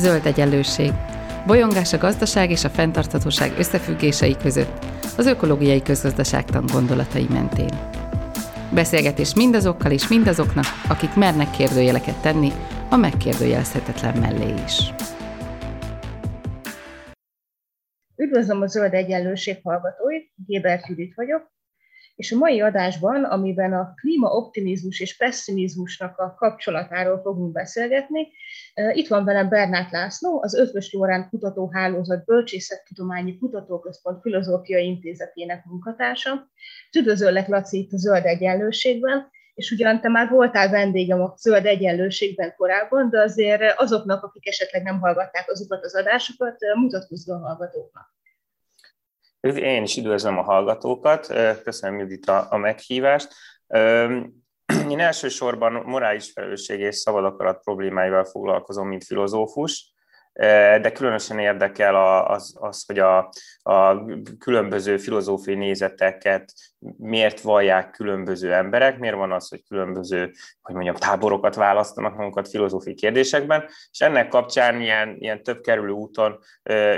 Zöld egyenlőség. Bolyongás a gazdaság és a fenntarthatóság összefüggései között, az ökológiai közgazdaságtan gondolatai mentén. Beszélgetés mindazokkal és mindazoknak, akik mernek kérdőjeleket tenni a megkérdőjelezhetetlen mellé is. Üdvözlöm a Zöld Egyenlőség hallgatóit, Gébert Judit vagyok, és a mai adásban, amiben a klímaoptimizmus és pessimizmusnak a kapcsolatáról fogunk beszélgetni, itt van velem Bernát László, az Ötvös Lórán Kutatóhálózat Bölcsészettudományi Kutatóközpont Filozófiai Intézetének munkatársa. Üdvözöllek, Laci, itt a Zöld Egyenlőségben, és ugyan te már voltál vendégem a Zöld Egyenlőségben korábban, de azért azoknak, akik esetleg nem hallgatták azokat az adásokat, mutatkozz a hallgatóknak. Én is üdvözlöm a hallgatókat, köszönöm Judit a meghívást. Én elsősorban morális felelősség és szabad akarat problémáival foglalkozom, mint filozófus, de különösen érdekel az, az hogy a, a különböző filozófiai nézeteket miért vallják különböző emberek, miért van az, hogy különböző, hogy mondjam, táborokat választanak magukat filozófiai kérdésekben, és ennek kapcsán ilyen, ilyen több kerülő úton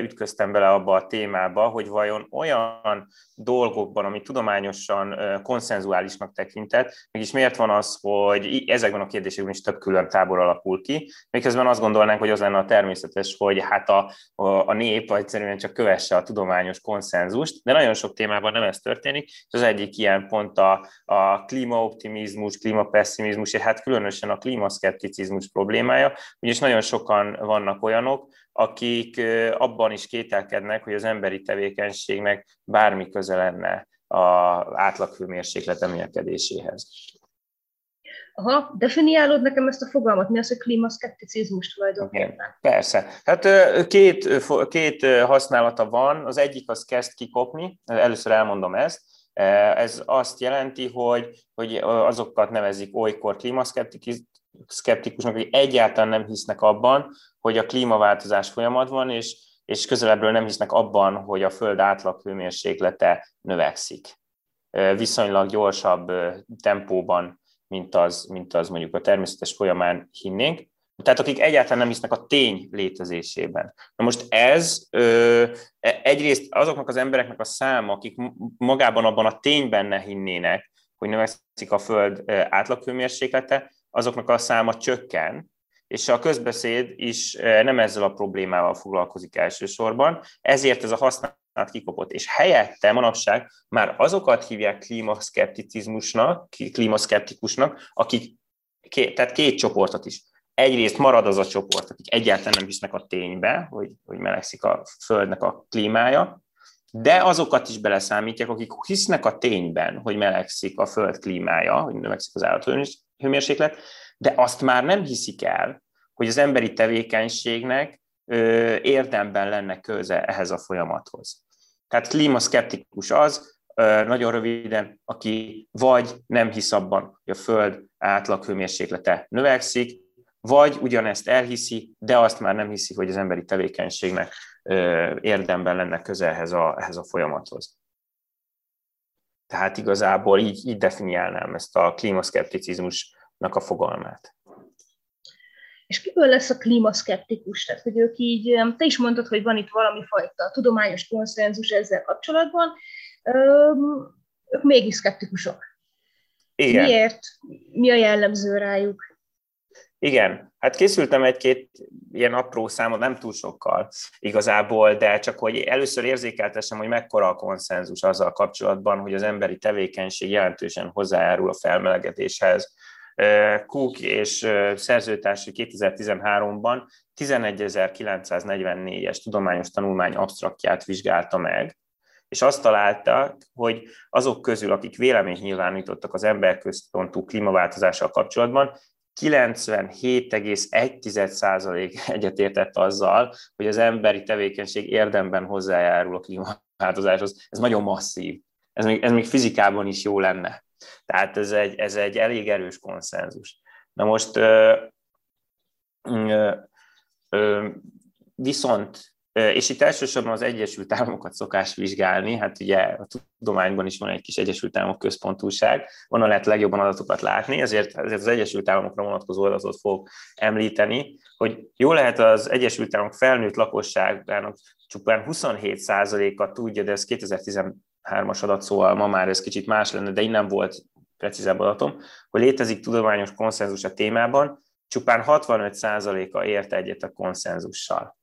ütköztem bele abba a témába, hogy vajon olyan dolgokban, ami tudományosan konszenzuálisnak tekintett, mégis miért van az, hogy ezekben a kérdésekben is több külön tábor alakul ki, miközben azt gondolnánk, hogy az lenne a természetes, hogy hát a, a, a nép egyszerűen csak kövesse a tudományos konszenzust, de nagyon sok témában nem ez történik, és az egyik ilyen pont a, a klímaoptimizmus, klímapessimizmus, és hát különösen a klímaszkepticizmus problémája, ugyanis nagyon sokan vannak olyanok, akik abban is kételkednek, hogy az emberi tevékenységnek bármi köze lenne az átlaghőmérséklet emelkedéséhez. Aha, definiálod nekem ezt a fogalmat, mi az, hogy klímaszkepticizmus tulajdonképpen? Igen, persze. Hát két, két használata van, az egyik az kezd kikopni, először elmondom ezt, ez azt jelenti, hogy, hogy azokat nevezik olykor klímaszkeptikusnak, akik egyáltalán nem hisznek abban, hogy a klímaváltozás folyamat van, és, és közelebbről nem hisznek abban, hogy a Föld átlag hőmérséklete növekszik. Viszonylag gyorsabb tempóban, mint az, mint az mondjuk a természetes folyamán hinnénk. Tehát akik egyáltalán nem hisznek a tény létezésében. Na most ez ö, e, egyrészt azoknak az embereknek a száma, akik magában abban a tényben ne hinnének, hogy növekszik a Föld átlaghőmérséklete, azoknak a száma csökken, és a közbeszéd is nem ezzel a problémával foglalkozik elsősorban, ezért ez a használat kikopott. És helyette manapság már azokat hívják klímaszkepticizmusnak, klímaszkeptikusnak, akik, tehát két csoportot is egyrészt marad az a csoport, akik egyáltalán nem hisznek a ténybe, hogy, hogy melegszik a Földnek a klímája, de azokat is beleszámítják, akik hisznek a tényben, hogy melegszik a Föld klímája, hogy növekszik az állathőmérséklet, de azt már nem hiszik el, hogy az emberi tevékenységnek ö, érdemben lenne köze ehhez a folyamathoz. Tehát klímaszkeptikus az, ö, nagyon röviden, aki vagy nem hisz abban, hogy a Föld átlaghőmérséklete növekszik, vagy ugyanezt elhiszi, de azt már nem hiszi, hogy az emberi tevékenységnek érdemben lenne köze ehhez a, ehhez a folyamathoz. Tehát igazából így, így definiálnám ezt a klímaszkepticizmusnak a fogalmát. És kiből lesz a klímaszkeptikus? Tehát, hogy ők így, te is mondtad, hogy van itt valami fajta tudományos konszenzus ezzel kapcsolatban, ők mégis szkeptikusok. Igen. Miért? Mi a jellemző rájuk? Igen, hát készültem egy-két ilyen apró számot, nem túl sokkal igazából, de csak hogy először érzékeltessem, hogy mekkora a konszenzus azzal kapcsolatban, hogy az emberi tevékenység jelentősen hozzájárul a felmelegedéshez. Cook és szerzőtársai 2013-ban 11.944-es tudományos tanulmány absztraktját vizsgálta meg, és azt találta, hogy azok közül, akik véleményt nyilvánítottak az emberközpontú klímaváltozással kapcsolatban, 97,1% egyetértett azzal, hogy az emberi tevékenység érdemben hozzájárul a klímaváltozáshoz. Ez nagyon masszív. Ez még, ez még fizikában is jó lenne. Tehát ez egy, ez egy elég erős konszenzus. Na most ö, ö, ö, viszont És itt elsősorban az Egyesült Államokat szokás vizsgálni, hát ugye a tudományban is van egy kis Egyesült Államok központúság, onnan lehet legjobban adatokat látni, ezért, ezért az Egyesült Államokra vonatkozó adatot fog említeni, hogy jó lehet az Egyesült Államok felnőtt lakosságának csupán 27%-a tudja, de ez 2013-as adat, szóval ma már ez kicsit más lenne, de innen volt precízebb adatom, hogy létezik tudományos konszenzus a témában, csupán 65%-a ért egyet a konszenzussal.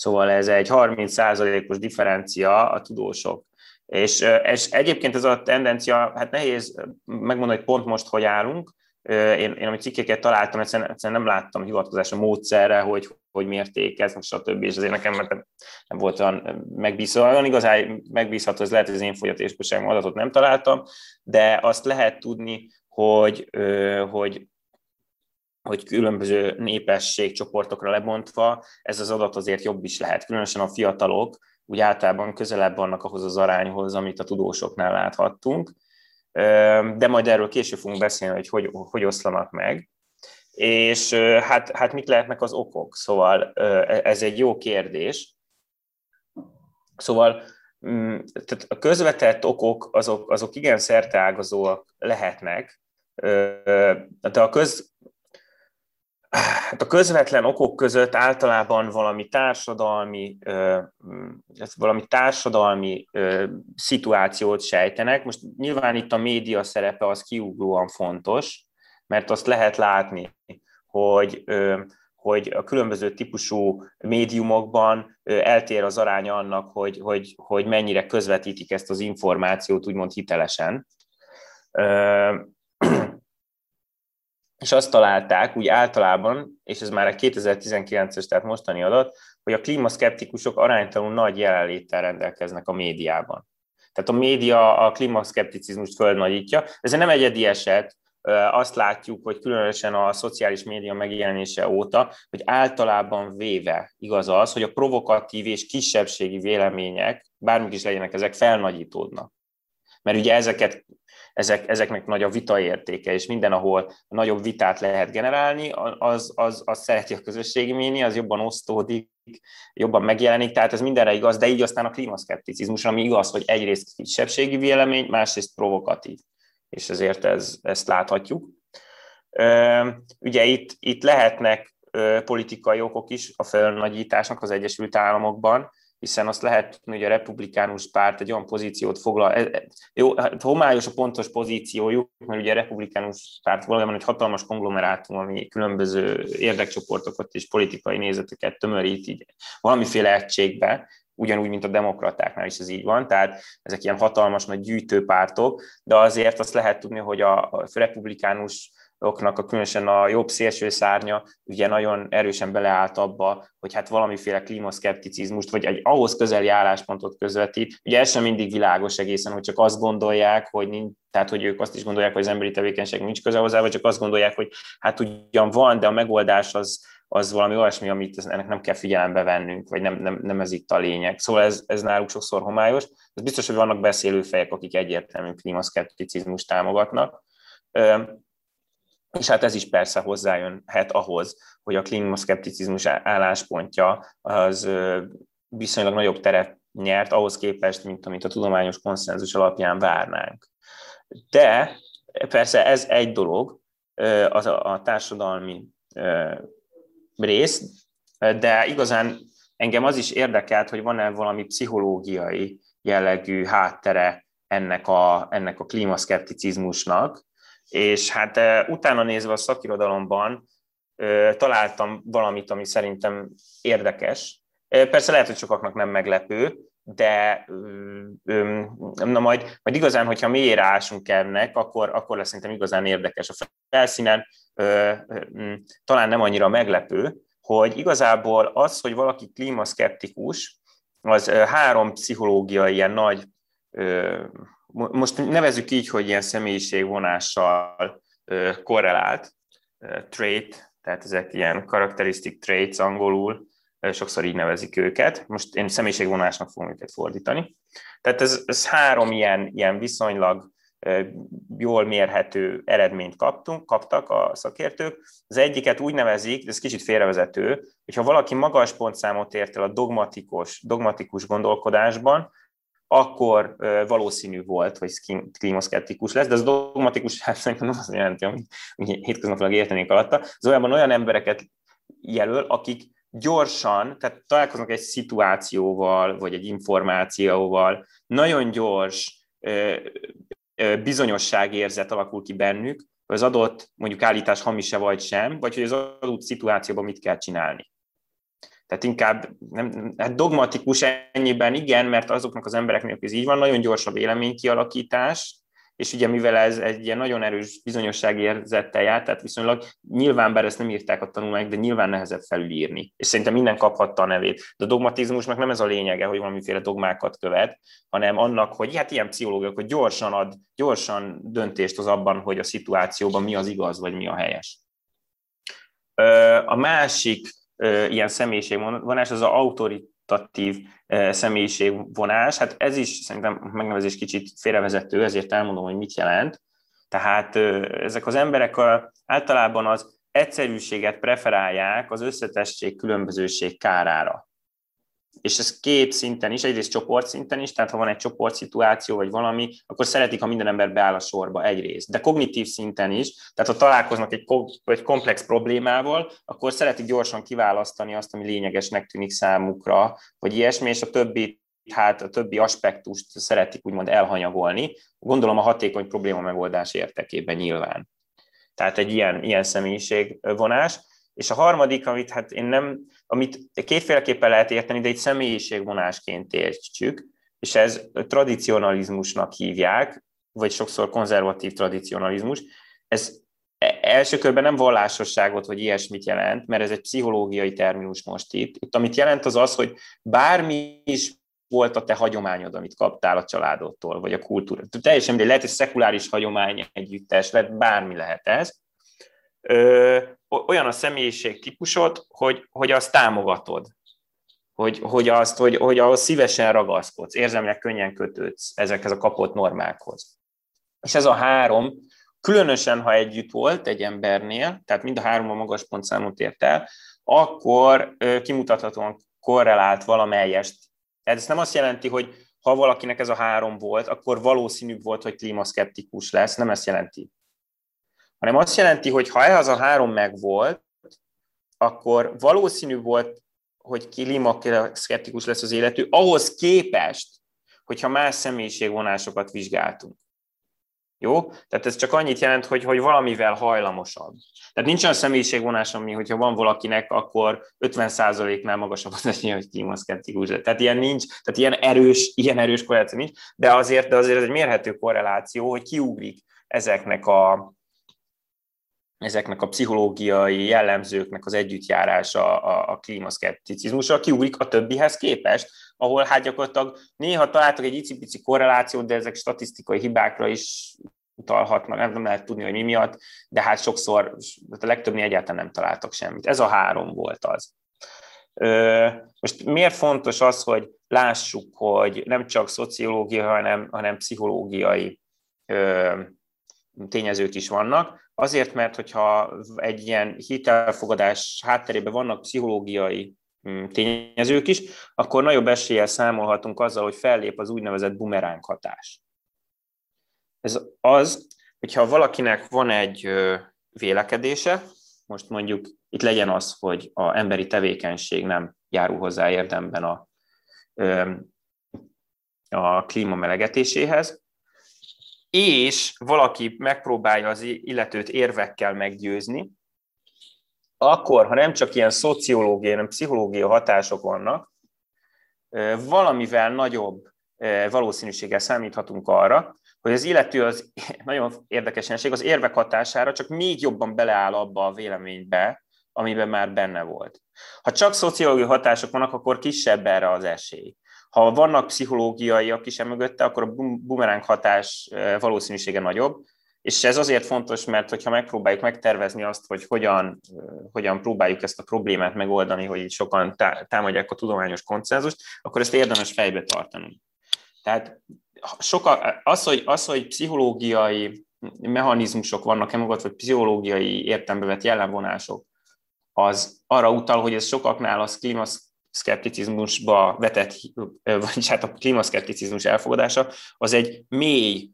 Szóval ez egy 30%-os differencia a tudósok. És, és egyébként ez a tendencia, hát nehéz megmondani, hogy pont most hogy állunk. Én, én amit cikkeket találtam, egyszerűen, egyszerűen nem láttam hivatkozás a módszerre, hogy, hogy mérték ez, stb. És azért nekem nem, nem volt olyan megbízható. Olyan igazán megbízható, ez lehet, hogy az én fogyatésbőségem adatot nem találtam, de azt lehet tudni, hogy, hogy hogy különböző népességcsoportokra lebontva ez az adat azért jobb is lehet, különösen a fiatalok úgy általában közelebb vannak ahhoz az arányhoz, amit a tudósoknál láthattunk, de majd erről később fogunk beszélni, hogy hogy, hogy oszlanak meg. És hát, hát mik lehetnek az okok? Szóval ez egy jó kérdés. Szóval mm, tehát a közvetett okok azok, azok igen szerteágazóak lehetnek, de a köz, Hát a közvetlen okok között általában valami társadalmi, valami társadalmi szituációt sejtenek. Most nyilván itt a média szerepe az kiugróan fontos, mert azt lehet látni, hogy, hogy a különböző típusú médiumokban eltér az aránya annak, hogy, hogy, hogy mennyire közvetítik ezt az információt úgymond hitelesen és azt találták úgy általában, és ez már a 2019-es, tehát mostani adat, hogy a klímaszkeptikusok aránytalanul nagy jelenléttel rendelkeznek a médiában. Tehát a média a klímaszkepticizmust földnagyítja. Ez nem egyedi eset, azt látjuk, hogy különösen a szociális média megjelenése óta, hogy általában véve igaz az, hogy a provokatív és kisebbségi vélemények, bármik is legyenek ezek, felnagyítódnak. Mert ugye ezeket ezek, ezeknek nagy a vita értéke, és minden, ahol nagyobb vitát lehet generálni, az, az, az szereti a közösségi méni, az jobban osztódik, jobban megjelenik, tehát ez mindenre igaz, de így aztán a klímaszkepticizmus, ami igaz, hogy egyrészt kisebbségi vélemény, másrészt provokatív, és ezért ez, ezt láthatjuk. Ugye itt, itt lehetnek politikai okok is a felnagyításnak az Egyesült Államokban, hiszen azt lehet tudni, hogy a republikánus párt egy olyan pozíciót foglal, e, e, jó, hát homályos a pontos pozíciójuk, mert ugye a republikánus párt valójában egy hatalmas konglomerátum, ami különböző érdekcsoportokat és politikai nézeteket tömörít így valamiféle egységbe, ugyanúgy, mint a demokratáknál is ez így van, tehát ezek ilyen hatalmas nagy gyűjtőpártok, de azért azt lehet tudni, hogy a republikánus oknak a különösen a jobb szélső szárnya ugye nagyon erősen beleállt abba, hogy hát valamiféle klímaszkepticizmust, vagy egy ahhoz közeli álláspontot közvetít. Ugye ez sem mindig világos egészen, hogy csak azt gondolják, hogy nincs, tehát hogy ők azt is gondolják, hogy az emberi tevékenység nincs köze hozzá, vagy csak azt gondolják, hogy hát ugyan van, de a megoldás az, az valami olyasmi, amit ennek nem kell figyelembe vennünk, vagy nem, nem, nem ez itt a lényeg. Szóval ez, ez náluk sokszor homályos. Ez biztos, hogy vannak beszélőfejek, akik egyértelmű klímaszkepticizmust támogatnak. És hát ez is persze hozzájönhet ahhoz, hogy a klímaszkepticizmus álláspontja az viszonylag nagyobb teret nyert ahhoz képest, mint amit a tudományos konszenzus alapján várnánk. De persze ez egy dolog, az a, társadalmi rész, de igazán engem az is érdekelt, hogy van-e valami pszichológiai jellegű háttere ennek a, ennek a klímaszkepticizmusnak, és hát utána nézve a szakirodalomban találtam valamit, ami szerintem érdekes. Persze lehet, hogy sokaknak nem meglepő, de na majd, majd igazán, hogyha mélyére ásunk ennek, akkor, akkor lesz szerintem igazán érdekes. A felszínen talán nem annyira meglepő, hogy igazából az, hogy valaki klímaszkeptikus, az három pszichológiai ilyen nagy most nevezük így, hogy ilyen személyiségvonással korrelált trait, tehát ezek ilyen characteristic traits angolul, sokszor így nevezik őket. Most én személyiségvonásnak fogom őket fordítani. Tehát ez, ez három ilyen, ilyen viszonylag jól mérhető eredményt kaptunk, kaptak a szakértők. Az egyiket úgy nevezik, de ez kicsit félrevezető, hogyha valaki magas pontszámot ért el a dogmatikus, dogmatikus gondolkodásban, akkor valószínű volt, hogy klímaszkeptikus lesz, de az dogmatikus hát nem azt jelenti, amit hétköznapilag értenék alatta. Az olyan, olyan embereket jelöl, akik gyorsan, tehát találkoznak egy szituációval, vagy egy információval, nagyon gyors bizonyosságérzet alakul ki bennük, hogy az adott mondjuk állítás hamis-e vagy sem, vagy hogy az adott szituációban mit kell csinálni. Tehát inkább nem, hát dogmatikus ennyiben igen, mert azoknak az embereknek ez így van, nagyon gyors a véleménykialakítás, és ugye mivel ez egy ilyen nagyon erős bizonyosságérzettel jár, tehát viszonylag nyilván, bár ezt nem írták a tanulmányok, de nyilván nehezebb felülírni. És szerintem minden kaphatta a nevét. De a dogmatizmusnak nem ez a lényege, hogy valamiféle dogmákat követ, hanem annak, hogy hát ilyen pszichológia, hogy gyorsan ad, gyorsan döntést az abban, hogy a szituációban mi az igaz, vagy mi a helyes. A másik ilyen személyiségvonás az az autoritatív személyiségvonás. Hát ez is szerintem megnevezés kicsit félrevezető, ezért elmondom, hogy mit jelent. Tehát ezek az emberek általában az egyszerűséget preferálják az összetesség, különbözőség kárára és ez két szinten is, egyrészt csoport szinten is, tehát ha van egy csoportszituáció vagy valami, akkor szeretik, ha minden ember beáll a sorba egyrészt. De kognitív szinten is, tehát ha találkoznak egy, egy komplex problémával, akkor szeretik gyorsan kiválasztani azt, ami lényegesnek tűnik számukra, vagy ilyesmi, és a többi hát a többi aspektust szeretik úgymond elhanyagolni, gondolom a hatékony probléma megoldás értekében nyilván. Tehát egy ilyen, ilyen személyiségvonás. És a harmadik, amit hát én nem, amit kétféleképpen lehet érteni, de egy személyiségvonásként értsük, és ez tradicionalizmusnak hívják, vagy sokszor konzervatív tradicionalizmus. Ez e, első körben nem vallásosságot vagy ilyesmit jelent, mert ez egy pszichológiai terminus most itt. Itt amit jelent az az, hogy bármi is volt a te hagyományod, amit kaptál a családodtól, vagy a kultúra. Teljesen mindegy, lehet egy szekuláris hagyomány együttes, lehet bármi lehet ez, olyan a személyiség típusod, hogy, hogy azt támogatod, hogy, hogy, azt, hogy, hogy ahhoz szívesen ragaszkodsz, érzelmileg könnyen kötődsz ezekhez a kapott normákhoz. És ez a három, különösen ha együtt volt egy embernél, tehát mind a három a magas pontszámot ért el, akkor kimutathatóan korrelált valamelyest. Ez nem azt jelenti, hogy ha valakinek ez a három volt, akkor valószínűbb volt, hogy klímaszkeptikus lesz, nem ezt jelenti hanem azt jelenti, hogy ha ez a három megvolt, akkor valószínű volt, hogy klímaszkeptikus lesz az életű, ahhoz képest, hogyha más személyiségvonásokat vizsgáltunk. Jó? Tehát ez csak annyit jelent, hogy, hogy valamivel hajlamosabb. Tehát nincs olyan személyiségvonás, ami, hogyha van valakinek, akkor 50%-nál magasabb az esélye, hogy klímaszkeptikus lesz. Tehát ilyen nincs, tehát ilyen erős, ilyen erős korreláció nincs, de azért, de azért ez egy mérhető korreláció, hogy kiugrik ezeknek a, ezeknek a pszichológiai jellemzőknek az együttjárása a, a klímaszkepticizmusra kiugrik a többihez képest, ahol hát gyakorlatilag néha találtak egy icipici korrelációt, de ezek statisztikai hibákra is utalhatnak, nem lehet tudni, hogy mi miatt, de hát sokszor, a legtöbbnél egyáltalán nem találtak semmit. Ez a három volt az. Most miért fontos az, hogy lássuk, hogy nem csak szociológiai, hanem, hanem pszichológiai tényezők is vannak. Azért, mert hogyha egy ilyen hitelfogadás hátterében vannak pszichológiai mm, tényezők is, akkor nagyobb eséllyel számolhatunk azzal, hogy fellép az úgynevezett bumeránk hatás. Ez az, hogyha valakinek van egy vélekedése, most mondjuk itt legyen az, hogy a emberi tevékenység nem járul hozzá érdemben a, a klíma melegetéséhez, és valaki megpróbálja az illetőt érvekkel meggyőzni, akkor, ha nem csak ilyen szociológiai, hanem pszichológiai hatások vannak, valamivel nagyobb valószínűséggel számíthatunk arra, hogy az illető az nagyon érdekes jelenség, az érvek hatására csak még jobban beleáll abba a véleménybe, amiben már benne volt. Ha csak szociológiai hatások vannak, akkor kisebb erre az esély. Ha vannak pszichológiaiak is emögötte, akkor a bumeráng hatás valószínűsége nagyobb, és ez azért fontos, mert hogyha megpróbáljuk megtervezni azt, hogy hogyan, hogyan próbáljuk ezt a problémát megoldani, hogy így sokan támadják a tudományos konszenzust, akkor ezt érdemes fejbe tartanunk. Tehát soka, az, hogy, az, hogy pszichológiai mechanizmusok vannak emögött, vagy pszichológiai értelembe vett jellemvonások, az arra utal, hogy ez sokaknál az klímaszkepticizmusba vetett, vagy hát a klímaszkepticizmus elfogadása, az egy mély,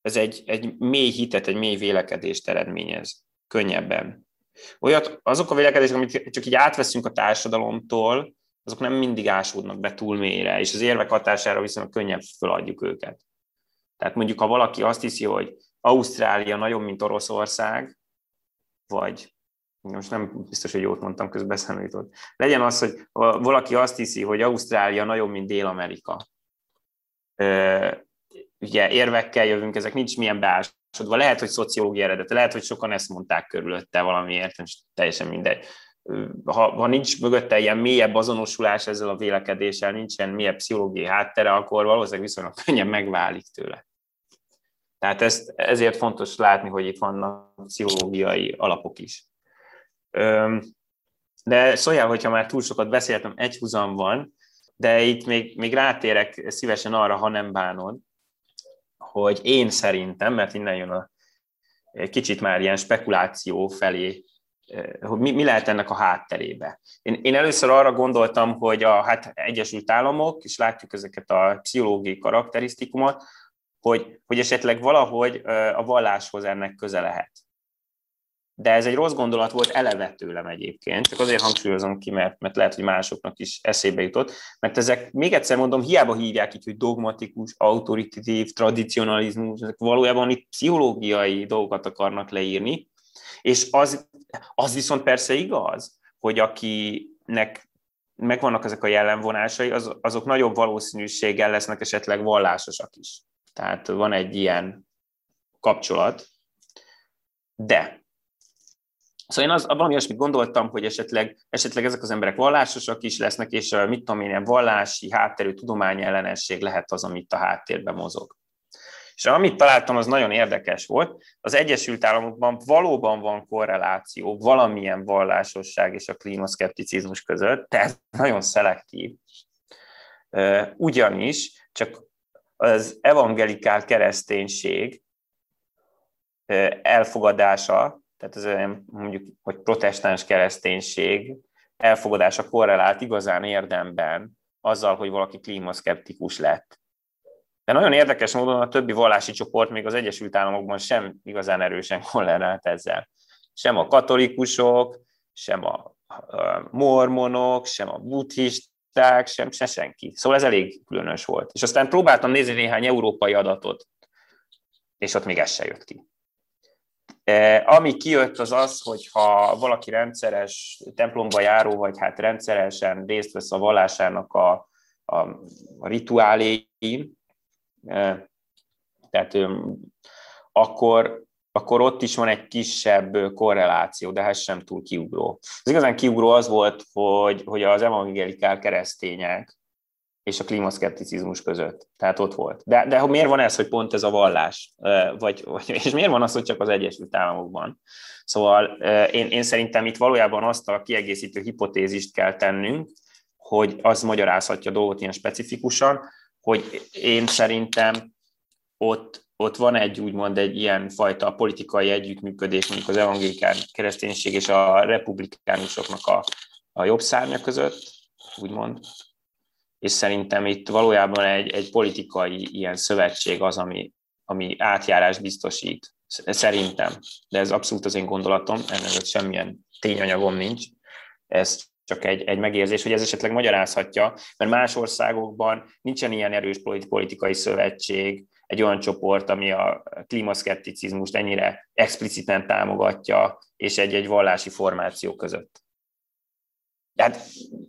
ez egy, egy mély hitet, egy mély vélekedést eredményez könnyebben. Olyat, azok a vélekedések, amit csak így átveszünk a társadalomtól, azok nem mindig ásódnak be túl mélyre, és az érvek hatására viszont könnyebb feladjuk őket. Tehát mondjuk, ha valaki azt hiszi, hogy Ausztrália nagyon, mint Oroszország, vagy most nem biztos, hogy jót mondtam, közbeszámított. Legyen az, hogy valaki azt hiszi, hogy Ausztrália nagyon, mint Dél-Amerika. Ugye érvekkel jövünk, ezek nincs milyen beásodva. Lehet, hogy szociológiai eredet, lehet, hogy sokan ezt mondták körülötte valamiért, és teljesen mindegy. Ha, ha nincs mögötte ilyen mélyebb azonosulás ezzel a vélekedéssel, nincsen mélyebb pszichológiai háttere, akkor valószínűleg viszonylag könnyen megválik tőle. Tehát ezt, ezért fontos látni, hogy itt vannak pszichológiai alapok is. De szóljál, hogyha már túl sokat beszéltem, egy húzam van, de itt még, még rátérek szívesen arra, ha nem bánod, hogy én szerintem, mert innen jön a kicsit már ilyen spekuláció felé, hogy mi, mi lehet ennek a hátterébe. Én, én először arra gondoltam, hogy a hát Egyesült Államok, és látjuk ezeket a pszichológiai karakterisztikumot, hogy, hogy esetleg valahogy a valláshoz ennek köze lehet. De ez egy rossz gondolat volt eleve tőlem egyébként, csak azért hangsúlyozom ki, mert, mert lehet, hogy másoknak is eszébe jutott, mert ezek, még egyszer mondom, hiába hívják így, hogy dogmatikus, autoritatív, tradicionalizmus, ezek valójában itt pszichológiai dolgokat akarnak leírni, és az, az viszont persze igaz, hogy akinek megvannak ezek a jellemvonásai, az, azok nagyobb valószínűséggel lesznek esetleg vallásosak is. Tehát van egy ilyen kapcsolat. De Szóval én az, valami olyasmit gondoltam, hogy esetleg, esetleg ezek az emberek vallásosak is lesznek, és mit tudom én, vallási hátterű tudomány ellenesség lehet az, amit a háttérben mozog. És amit találtam, az nagyon érdekes volt. Az Egyesült Államokban valóban van korreláció valamilyen vallásosság és a klímaszkepticizmus között, tehát nagyon szelektív. Ugyanis csak az evangelikál kereszténység elfogadása, tehát ez mondjuk, hogy protestáns kereszténység elfogadása korrelált igazán érdemben azzal, hogy valaki klímaszkeptikus lett. De nagyon érdekes módon a többi vallási csoport még az Egyesült Államokban sem igazán erősen korrelált ezzel. Sem a katolikusok, sem a mormonok, sem a buddhist, tudták, sem, se senki. Szóval ez elég különös volt. És aztán próbáltam nézni néhány európai adatot, és ott még ez se jött ki. E, ami kijött az az, hogy ha valaki rendszeres templomba járó, vagy hát rendszeresen részt vesz a vallásának a, a, a rituáléin, e, tehát akkor, akkor ott is van egy kisebb korreláció, de ez sem túl kiugró. Az igazán kiugró az volt, hogy, hogy az evangelikál keresztények és a klímaszkepticizmus között. Tehát ott volt. De, de miért van ez, hogy pont ez a vallás? Vagy, vagy, és miért van az, hogy csak az Egyesült Államokban? Szóval én, én szerintem itt valójában azt a kiegészítő hipotézist kell tennünk, hogy az magyarázhatja a dolgot ilyen specifikusan, hogy én szerintem ott ott van egy úgymond egy ilyen fajta politikai együttműködés mondjuk az evangélikán kereszténység és a republikánusoknak a, a jobb szárnya között, úgymond, és szerintem itt valójában egy, egy politikai ilyen szövetség az, ami, ami átjárás biztosít. Szerintem, de ez abszolút az én gondolatom, ennek semmilyen tényanyagom nincs. Ez csak egy, egy megérzés, hogy ez esetleg magyarázhatja, mert más országokban nincsen ilyen erős politikai szövetség, egy olyan csoport, ami a klímaszkepticizmust ennyire expliciten támogatja, és egy-egy vallási formáció között. Tehát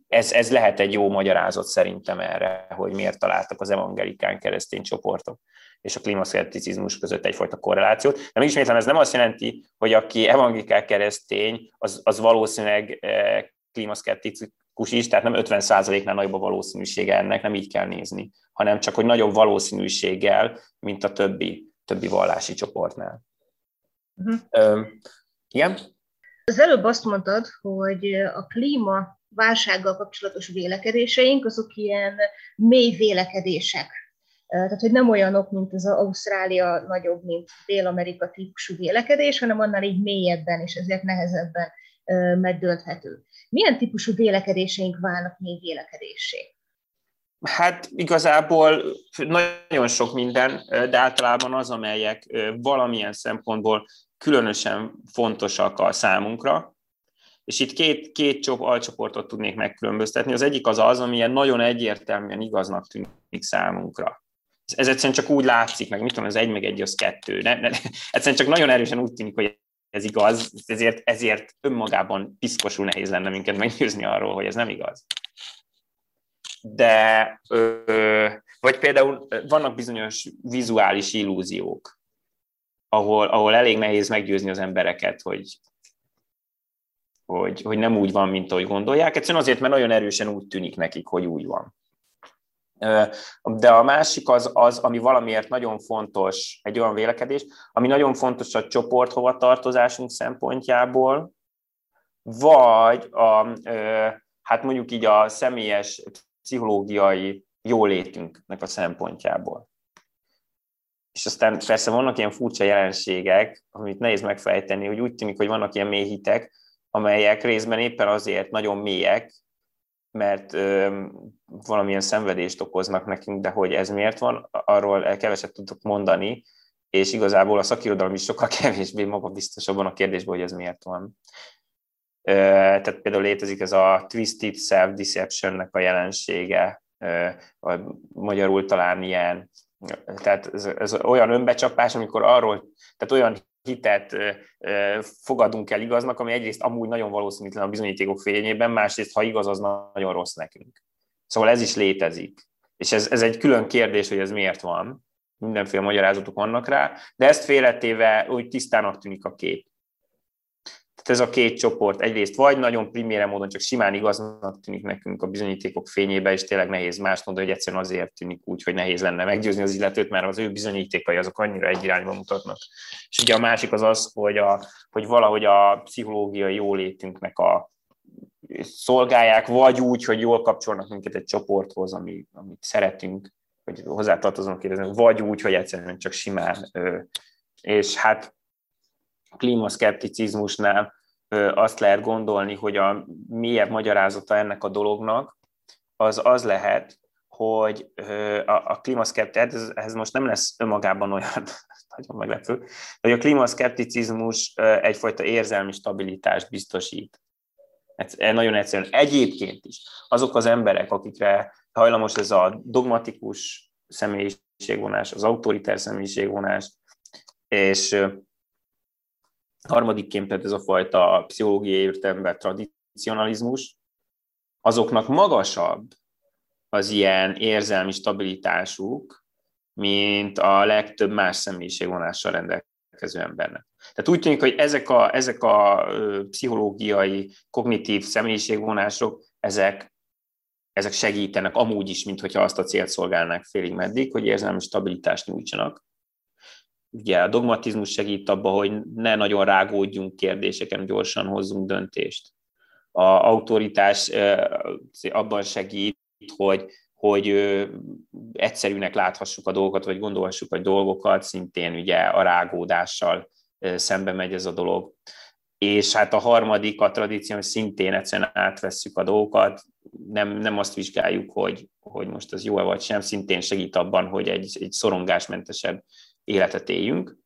ez, ez lehet egy jó magyarázat szerintem erre, hogy miért találtak az evangelikán keresztény csoportok és a klímaszkepticizmus között egyfajta korrelációt. De megismétlem, ez nem azt jelenti, hogy aki evangelikál keresztény, az, az valószínűleg eh, klímaszkeptikus is, tehát nem 50%-nál nagyobb a valószínűsége ennek, nem így kell nézni, hanem csak, hogy nagyobb valószínűséggel, mint a többi, többi vallási csoportnál. Uh-huh. Ö, igen? Az előbb azt mondtad, hogy a klíma válsággal kapcsolatos vélekedéseink, azok ilyen mély vélekedések. Tehát, hogy nem olyanok, mint az Ausztrália nagyobb, mint Dél-Amerika típusú vélekedés, hanem annál így mélyebben, és ezért nehezebben megdönthető. Milyen típusú vélekedéseink válnak még vélekedésé? Hát igazából nagyon sok minden, de általában az, amelyek valamilyen szempontból különösen fontosak a számunkra, és itt két, két csop, alcsoportot tudnék megkülönböztetni. Az egyik az az, amilyen nagyon egyértelműen igaznak tűnik számunkra. Ez egyszerűen csak úgy látszik, meg mit tudom, az egy meg egy az kettő. Ne, ne, egyszerűen csak nagyon erősen úgy tűnik, hogy ez igaz, ezért, ezért önmagában piszkosul nehéz lenne minket meggyőzni arról, hogy ez nem igaz. De, ö, vagy például vannak bizonyos vizuális illúziók, ahol, ahol elég nehéz meggyőzni az embereket, hogy, hogy, hogy nem úgy van, mint ahogy gondolják. Egyszerűen azért, mert nagyon erősen úgy tűnik nekik, hogy úgy van. De a másik az, az, ami valamiért nagyon fontos, egy olyan vélekedés, ami nagyon fontos a csoport hovatartozásunk szempontjából, vagy a, hát mondjuk így a személyes pszichológiai jólétünknek a szempontjából. És aztán persze vannak ilyen furcsa jelenségek, amit nehéz megfejteni, hogy úgy tűnik, hogy vannak ilyen mély hitek, amelyek részben éppen azért nagyon mélyek, mert ö, valamilyen szenvedést okoznak nekünk, de hogy ez miért van, arról keveset tudok mondani, és igazából a szakirodalom is sokkal kevésbé magabiztos abban a kérdésben, hogy ez miért van. Ö, tehát például létezik ez a twisted self-deception-nek a jelensége, ö, vagy magyarul talán ilyen, tehát ez, ez olyan önbecsapás, amikor arról, tehát olyan hitet fogadunk el igaznak, ami egyrészt amúgy nagyon valószínűtlen a bizonyítékok fényében, másrészt, ha igaz, az nagyon rossz nekünk. Szóval ez is létezik. És ez, ez egy külön kérdés, hogy ez miért van. Mindenféle magyarázatok vannak rá, de ezt félretéve úgy tisztának tűnik a kép. Tehát ez a két csoport egyrészt vagy nagyon primére módon csak simán igaznak tűnik nekünk a bizonyítékok fényébe, és tényleg nehéz más mondani, hogy egyszerűen azért tűnik úgy, hogy nehéz lenne meggyőzni az illetőt, mert az ő bizonyítékai azok annyira egy irányba mutatnak. És ugye a másik az az, hogy, a, hogy valahogy a pszichológiai jólétünknek a szolgálják, vagy úgy, hogy jól kapcsolnak minket egy csoporthoz, ami, amit szeretünk, hogy hozzátartozunk kérdezni, vagy úgy, hogy egyszerűen csak simán. És hát klímaszkepticizmusnál azt lehet gondolni, hogy a mélyebb magyarázata ennek a dolognak az az lehet, hogy a klímaszkepticizmus, ez, ez most nem lesz önmagában olyan nagyon meglepő, hogy a klímaszkepticizmus egyfajta érzelmi stabilitást biztosít. Ez nagyon egyszerűen. Egyébként is azok az emberek, akikre hajlamos ez a dogmatikus személyiségvonás, az autoritár személyiségvonás, és Harmadikként pedig ez a fajta pszichológiai értelemben tradicionalizmus, azoknak magasabb az ilyen érzelmi stabilitásuk, mint a legtöbb más személyiségvonással rendelkező embernek. Tehát úgy tűnik, hogy ezek a, ezek a pszichológiai, kognitív személyiségvonások, ezek, ezek segítenek amúgy is, mint hogyha azt a célt szolgálnák félig meddig, hogy érzelmi stabilitást nyújtsanak ugye a dogmatizmus segít abba, hogy ne nagyon rágódjunk kérdéseken, gyorsan hozzunk döntést. A autoritás abban segít, hogy, hogy egyszerűnek láthassuk a dolgokat, vagy gondolhassuk a dolgokat, szintén ugye a rágódással szembe megy ez a dolog. És hát a harmadik, a tradíció, szintén egyszerűen átvesszük a dolgokat, nem, nem azt vizsgáljuk, hogy, hogy most az jó-e vagy sem, szintén segít abban, hogy egy, egy szorongásmentesebb életet éljünk.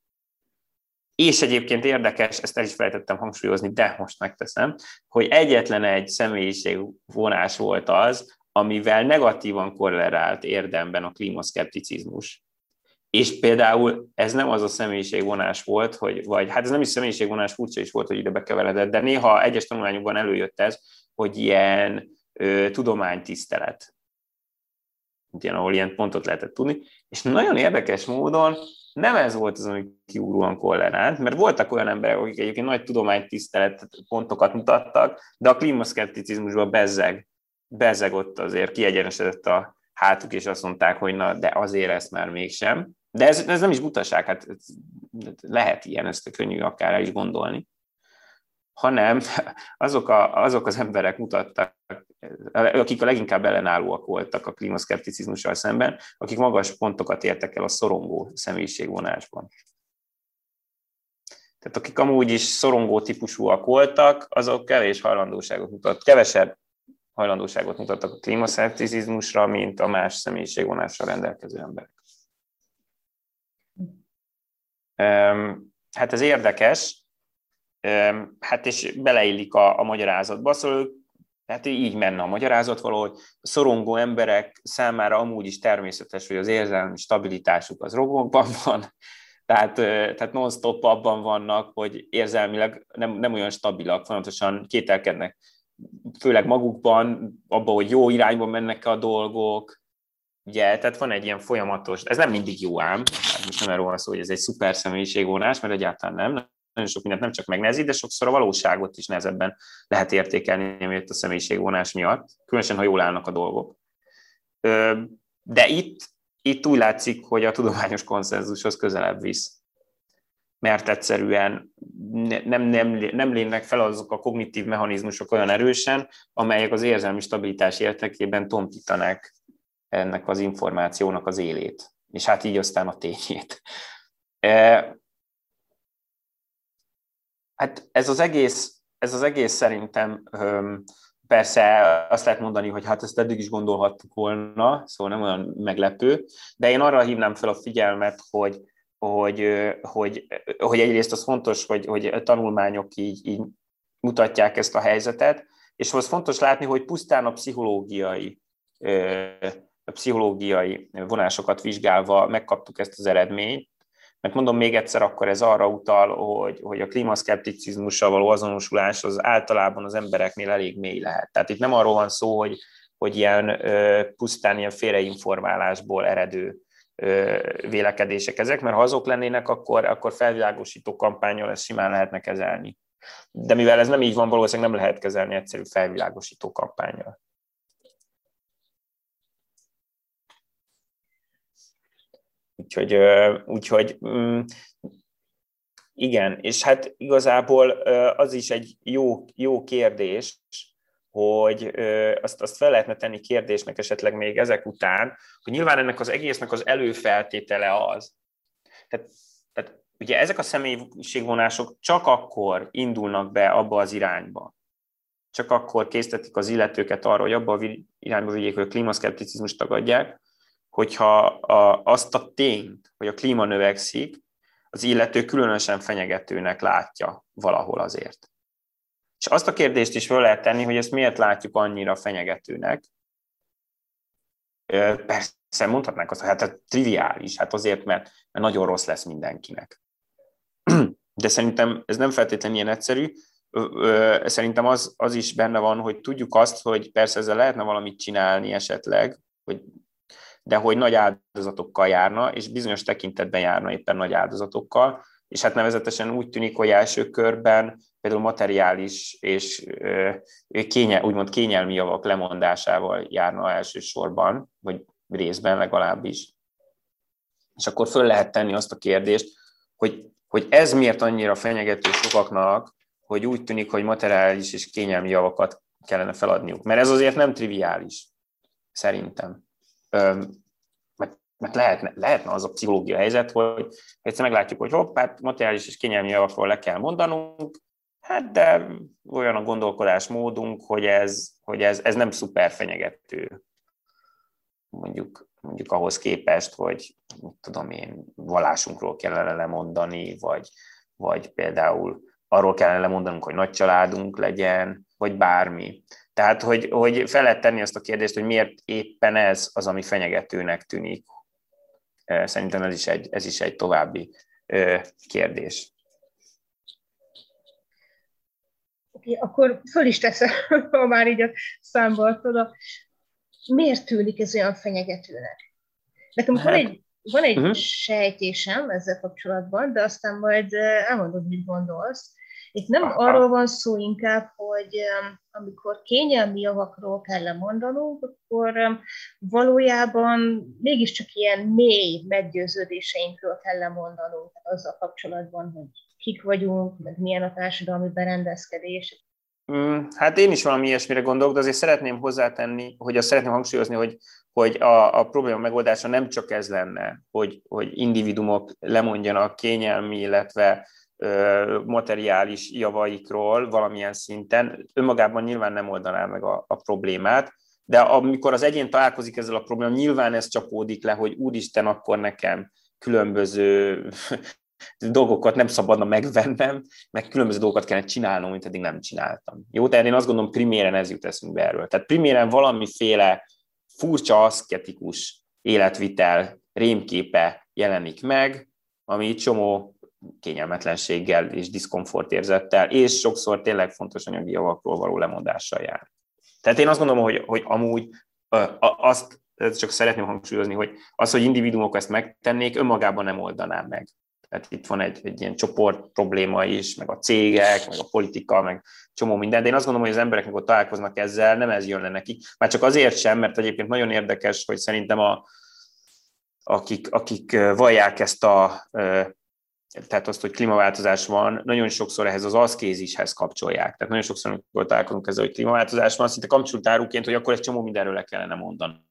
És egyébként érdekes, ezt el is felejtettem hangsúlyozni, de most megteszem, hogy egyetlen egy személyiségvonás volt az, amivel negatívan korrelált érdemben a klímaszkepticizmus. És például ez nem az a személyiségvonás volt, hogy, vagy hát ez nem is személyiségvonás, furcsa is volt, hogy ide bekeveredett, de néha egyes tanulmányokban előjött ez, hogy ilyen ö, tudománytisztelet. Ilyen, ahol ilyen pontot lehetett tudni. És nagyon érdekes módon nem ez volt az, ami kiúróan kollerált, mert voltak olyan emberek, akik egyébként nagy tudománytisztelet pontokat mutattak, de a klímaszkepticizmusban bezzeg, bezzeg ott azért kiegyenesedett a hátuk, és azt mondták, hogy na, de azért ezt már mégsem. De ez, ez nem is butaság, hát lehet ilyen, ezt könnyű akár is gondolni hanem azok, a, azok az emberek mutattak akik a leginkább ellenállóak voltak a klímaszkepticizmussal szemben, akik magas pontokat értek el a szorongó személyiségvonásban. Tehát akik amúgy is szorongó típusúak voltak, azok kevés hajlandóságot mutat, kevesebb hajlandóságot mutattak a klímaszkepticizmusra, mint a más személyiségvonásra rendelkező emberek. Hát ez érdekes, hát és beleillik a, a magyarázatba, szóval tehát így menne a magyarázat valahogy. A szorongó emberek számára amúgy is természetes, hogy az érzelmi stabilitásuk az rogokban van, tehát, tehát non-stop abban vannak, hogy érzelmileg nem, nem olyan stabilak, fontosan kételkednek, főleg magukban, abban, hogy jó irányba mennek a dolgok, ugye, tehát van egy ilyen folyamatos, ez nem mindig jó ám, hát most nem erről van szó, hogy ez egy szuper személyiségvonás, mert egyáltalán nem, nagyon sok mindent nem csak megnehezít, de sokszor a valóságot is nehezebben lehet értékelni, amiért a személyiségvonás miatt, különösen, ha jól állnak a dolgok. De itt, itt úgy látszik, hogy a tudományos konszenzushoz közelebb visz mert egyszerűen nem, nem, nem lénynek fel azok a kognitív mechanizmusok olyan erősen, amelyek az érzelmi stabilitás értekében tompítanák ennek az információnak az élét, és hát így aztán a tényét. Hát ez az egész, ez az egész szerintem persze azt lehet mondani, hogy hát ezt eddig is gondolhattuk volna, szóval nem olyan meglepő, de én arra hívnám fel a figyelmet, hogy, hogy, hogy, hogy egyrészt az fontos, hogy, hogy tanulmányok így, így mutatják ezt a helyzetet, és az fontos látni, hogy pusztán a pszichológiai, a pszichológiai vonásokat vizsgálva megkaptuk ezt az eredményt, mert mondom még egyszer, akkor ez arra utal, hogy, hogy a klímaszkepticizmussal való azonosulás az általában az embereknél elég mély lehet. Tehát itt nem arról van szó, hogy, hogy ilyen pusztán ilyen félreinformálásból eredő vélekedések ezek, mert ha azok lennének, akkor, akkor felvilágosító kampányol ezt simán lehetne kezelni. De mivel ez nem így van, valószínűleg nem lehet kezelni egyszerű felvilágosító kampányol. Úgyhogy, úgyhogy mm, igen, és hát igazából az is egy jó, jó kérdés, hogy azt, azt fel lehetne tenni kérdésnek esetleg még ezek után, hogy nyilván ennek az egésznek az előfeltétele az. Tehát, tehát ugye ezek a személyiségvonások csak akkor indulnak be abba az irányba, csak akkor késztetik az illetőket arra, hogy abba a irányba vigyék, hogy a klímaszkepticizmust tagadják, hogyha a, azt a tényt, hogy a klíma növekszik, az illető különösen fenyegetőnek látja valahol azért. És azt a kérdést is fel lehet tenni, hogy ezt miért látjuk annyira fenyegetőnek. Persze mondhatnánk azt, hogy hát ez triviális, hát azért, mert nagyon rossz lesz mindenkinek. De szerintem ez nem feltétlenül ilyen egyszerű. Szerintem az, az is benne van, hogy tudjuk azt, hogy persze ezzel lehetne valamit csinálni esetleg, hogy de hogy nagy áldozatokkal járna, és bizonyos tekintetben járna éppen nagy áldozatokkal, és hát nevezetesen úgy tűnik, hogy első körben például materiális és kénye, úgymond kényelmi javak lemondásával járna elsősorban, vagy részben legalábbis. És akkor föl lehet tenni azt a kérdést, hogy, hogy ez miért annyira fenyegető sokaknak, hogy úgy tűnik, hogy materiális és kényelmi javakat kellene feladniuk. Mert ez azért nem triviális, szerintem mert, mert lehetne, lehetne az a pszichológia helyzet, hogy egyszer meglátjuk, hogy hopp, hát materiális és kényelmi javakról le kell mondanunk, hát de olyan a gondolkodásmódunk, hogy ez, hogy ez, ez nem szuper fenyegető, mondjuk, mondjuk ahhoz képest, hogy mit tudom én, vallásunkról kellene lemondani, vagy, vagy például arról kellene lemondanunk, hogy nagy családunk legyen, vagy bármi. Tehát, hogy, hogy fel lehet tenni azt a kérdést, hogy miért éppen ez az, ami fenyegetőnek tűnik. Szerintem ez is egy, ez is egy további kérdés. Oké, okay, akkor föl is teszem, ha már így a számba oda. Miért tűnik ez olyan fenyegetőnek? Nekem hát, van egy, van egy uh-huh. sejtésem ezzel kapcsolatban, de aztán majd elmondod, mit gondolsz. Itt nem Aha. arról van szó inkább, hogy amikor kényelmi javakról kell lemondanunk, akkor valójában mégiscsak ilyen mély meggyőződéseinkről kell lemondanunk, tehát azzal kapcsolatban, hogy kik vagyunk, meg milyen a társadalmi berendezkedés. Mm, hát én is valami ilyesmire gondolok, de azért szeretném hozzátenni, hogy azt szeretném hangsúlyozni, hogy, hogy a, a probléma megoldása nem csak ez lenne, hogy, hogy individumok lemondjanak kényelmi, illetve materiális javaikról valamilyen szinten. Önmagában nyilván nem oldaná meg a, a problémát, de amikor az egyén találkozik ezzel a problémával, nyilván ez csapódik le, hogy úristen, akkor nekem különböző dolgokat nem szabadna megvennem, meg különböző dolgokat kellene csinálnom, mint eddig nem csináltam. Jó, tehát én azt gondolom, priméren ez jut eszünkbe erről. Tehát priméren valamiféle furcsa, aszketikus életvitel rémképe jelenik meg, ami csomó kényelmetlenséggel és diszkomfortérzettel, és sokszor tényleg fontos anyagi javakról való lemondással jár. Tehát én azt gondolom, hogy, hogy amúgy azt csak szeretném hangsúlyozni, hogy az, hogy individuumok ezt megtennék, önmagában nem oldanám meg. Tehát itt van egy, egy ilyen csoport probléma is, meg a cégek, meg a politika, meg csomó minden, de én azt gondolom, hogy az emberek, amikor találkoznak ezzel, nem ez jön le nekik. Már csak azért sem, mert egyébként nagyon érdekes, hogy szerintem a, akik, akik vallják ezt a, tehát azt, hogy klímaváltozás van, nagyon sokszor ehhez az aszkézishez kapcsolják. Tehát nagyon sokszor, amikor találkozunk ezzel, hogy klímaváltozás van, szinte kapcsoltáruként, hogy akkor egy csomó mindenről le kellene mondanunk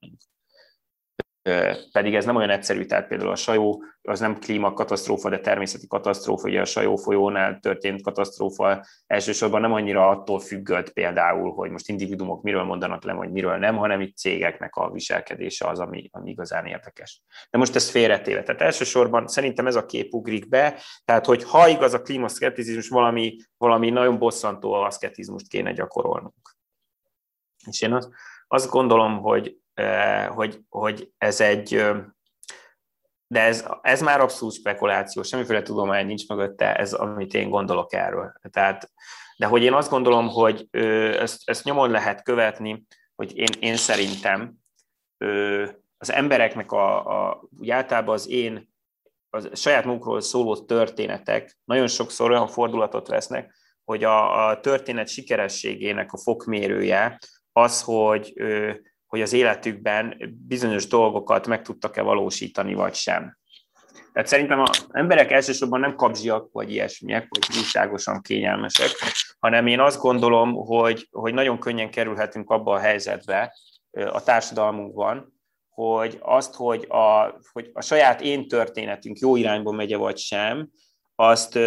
pedig ez nem olyan egyszerű, tehát például a sajó az nem klímakatasztrófa, de természeti katasztrófa, ugye a sajó folyónál történt katasztrófa elsősorban nem annyira attól függött például, hogy most individumok miről mondanak le, vagy miről nem, hanem itt cégeknek a viselkedése az, ami, ami igazán érdekes. De most ez félretéve. Tehát elsősorban szerintem ez a kép ugrik be, tehát hogy ha igaz a klímaszkepticizmus, valami, valami nagyon bosszantó aszketizmust kéne gyakorolnunk. És én azt, azt gondolom, hogy hogy, hogy ez egy, de ez, ez már abszolút spekuláció, semmiféle tudomány nincs mögötte, ez amit én gondolok erről. Tehát, de hogy én azt gondolom, hogy ezt, ezt nyomon lehet követni, hogy én, én szerintem az embereknek a, a, úgy általában az én a saját munkról szóló történetek nagyon sokszor olyan fordulatot vesznek, hogy a, a történet sikerességének a fokmérője az, hogy hogy az életükben bizonyos dolgokat meg tudtak-e valósítani, vagy sem. Tehát szerintem az emberek elsősorban nem kapzsiak, vagy ilyesmiek, vagy újságosan kényelmesek, hanem én azt gondolom, hogy, hogy nagyon könnyen kerülhetünk abba a helyzetbe a társadalmunkban, hogy azt, hogy a, hogy a saját én történetünk jó irányba megye vagy sem, azt,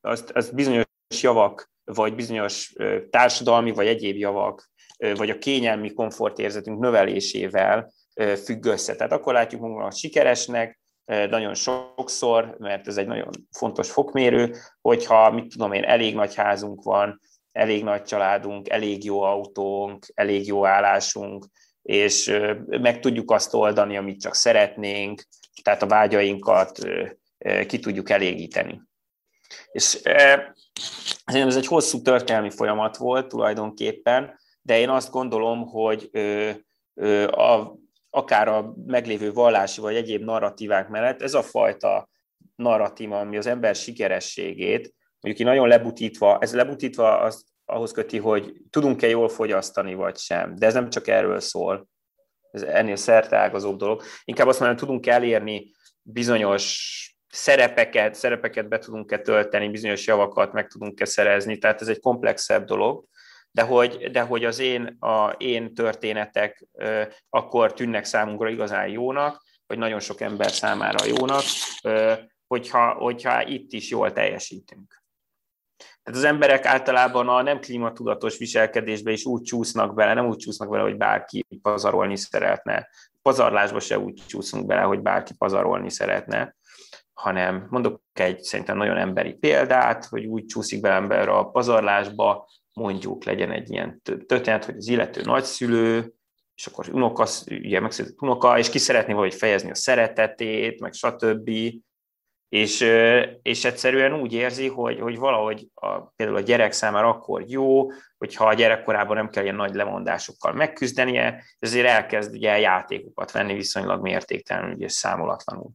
azt, azt bizonyos javak, vagy bizonyos társadalmi, vagy egyéb javak vagy a kényelmi komfortérzetünk növelésével függ össze. Tehát akkor látjuk magunkat sikeresnek, nagyon sokszor, mert ez egy nagyon fontos fokmérő, hogyha, mit tudom én, elég nagy házunk van, elég nagy családunk, elég jó autónk, elég jó állásunk, és meg tudjuk azt oldani, amit csak szeretnénk, tehát a vágyainkat ki tudjuk elégíteni. És ez egy hosszú történelmi folyamat volt tulajdonképpen, de én azt gondolom, hogy a, akár a meglévő vallási vagy egyéb narratívák mellett ez a fajta narratíva, ami az ember sikerességét, mondjuk így nagyon lebutítva, ez lebutítva azt ahhoz köti, hogy tudunk-e jól fogyasztani, vagy sem. De ez nem csak erről szól, ez ennél szerteágazóbb dolog. Inkább azt mondom, tudunk elérni bizonyos szerepeket, szerepeket be tudunk-e tölteni, bizonyos javakat meg tudunk-e szerezni, tehát ez egy komplexebb dolog de hogy, de hogy az én, a, én történetek akkor tűnnek számunkra igazán jónak, vagy nagyon sok ember számára jónak, hogyha, hogyha itt is jól teljesítünk. Tehát az emberek általában a nem klímatudatos viselkedésbe is úgy csúsznak bele, nem úgy csúsznak bele, hogy bárki pazarolni szeretne. Pazarlásba se úgy csúszunk bele, hogy bárki pazarolni szeretne, hanem mondok egy szerintem nagyon emberi példát, hogy úgy csúszik bele ember a pazarlásba, mondjuk legyen egy ilyen történet, hogy az illető nagyszülő, és akkor unoka, ugye megszületett unoka, és ki szeretné valahogy fejezni a szeretetét, meg stb. És, és egyszerűen úgy érzi, hogy, hogy valahogy a, például a gyerek számára akkor jó, hogyha a gyerekkorában nem kell ilyen nagy lemondásokkal megküzdenie, ezért elkezd ugye játékokat venni viszonylag mértéktelenül és számolatlanul.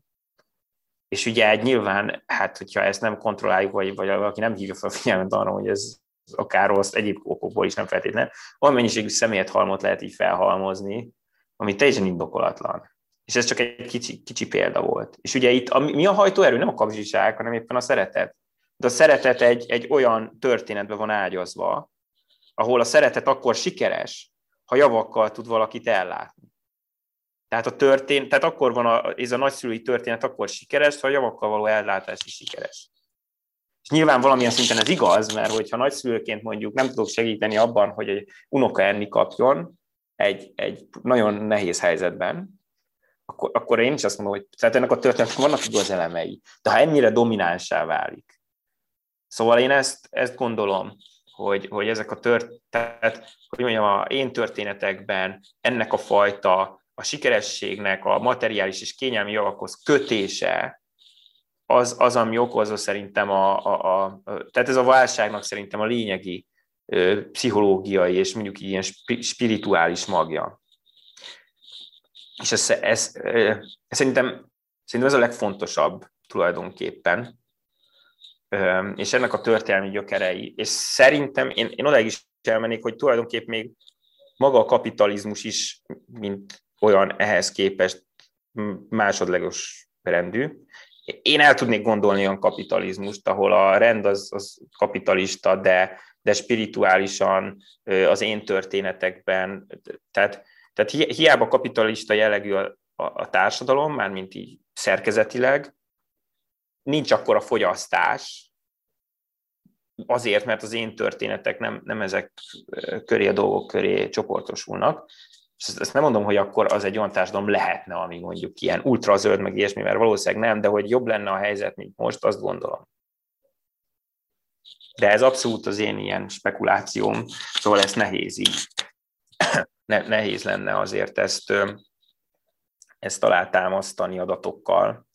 És ugye nyilván, hát hogyha ezt nem kontrolláljuk, vagy, vagy valaki nem hívja fel a figyelmet arra, hogy ez akár rossz, egyéb okokból is nem feltétlenül, olyan mennyiségű személyet halmot lehet így felhalmozni, ami teljesen indokolatlan. És ez csak egy kicsi, kicsi példa volt. És ugye itt a, mi a hajtóerő? Nem a kapzsiság, hanem éppen a szeretet. De a szeretet egy, egy olyan történetbe van ágyazva, ahol a szeretet akkor sikeres, ha javakkal tud valakit ellátni. Tehát, a történ, tehát akkor van a, ez a nagyszülői történet akkor sikeres, ha a javakkal való ellátás is sikeres. És nyilván valamilyen szinten ez igaz, mert hogyha nagyszülőként mondjuk nem tudok segíteni abban, hogy egy unoka enni kapjon egy, egy nagyon nehéz helyzetben, akkor, akkor én is azt mondom, hogy tehát ennek a történetnek vannak igaz elemei, de ha ennyire dominánsá válik. Szóval én ezt, ezt gondolom, hogy, hogy ezek a történetek, hogy mondjam, a én történetekben ennek a fajta a sikerességnek a materiális és kényelmi javakhoz kötése, az, az ami okozza szerintem a, a, a, tehát ez a válságnak szerintem a lényegi ö, pszichológiai és mondjuk ilyen spirituális magja. És ez, ez, ez szerintem, szerintem ez a legfontosabb tulajdonképpen, ö, és ennek a történelmi gyökerei, és szerintem én, én odaig is elmennék, hogy tulajdonképpen még maga a kapitalizmus is, mint olyan ehhez képest másodlagos rendű. Én el tudnék gondolni olyan kapitalizmust, ahol a rend az, az kapitalista, de, de spirituálisan az én történetekben, tehát, tehát hiába kapitalista jellegű a, a, a társadalom, mármint így szerkezetileg, nincs akkor a fogyasztás, azért, mert az én történetek nem, nem ezek köré a dolgok köré csoportosulnak, ezt nem mondom, hogy akkor az egy olyan társadalom lehetne, ami mondjuk ilyen ultrazöld, meg ilyesmi, mert valószínűleg nem, de hogy jobb lenne a helyzet, mint most, azt gondolom. De ez abszolút az én ilyen spekulációm, szóval ez nehéz így. Ne, nehéz lenne azért ezt, ezt alátámasztani adatokkal.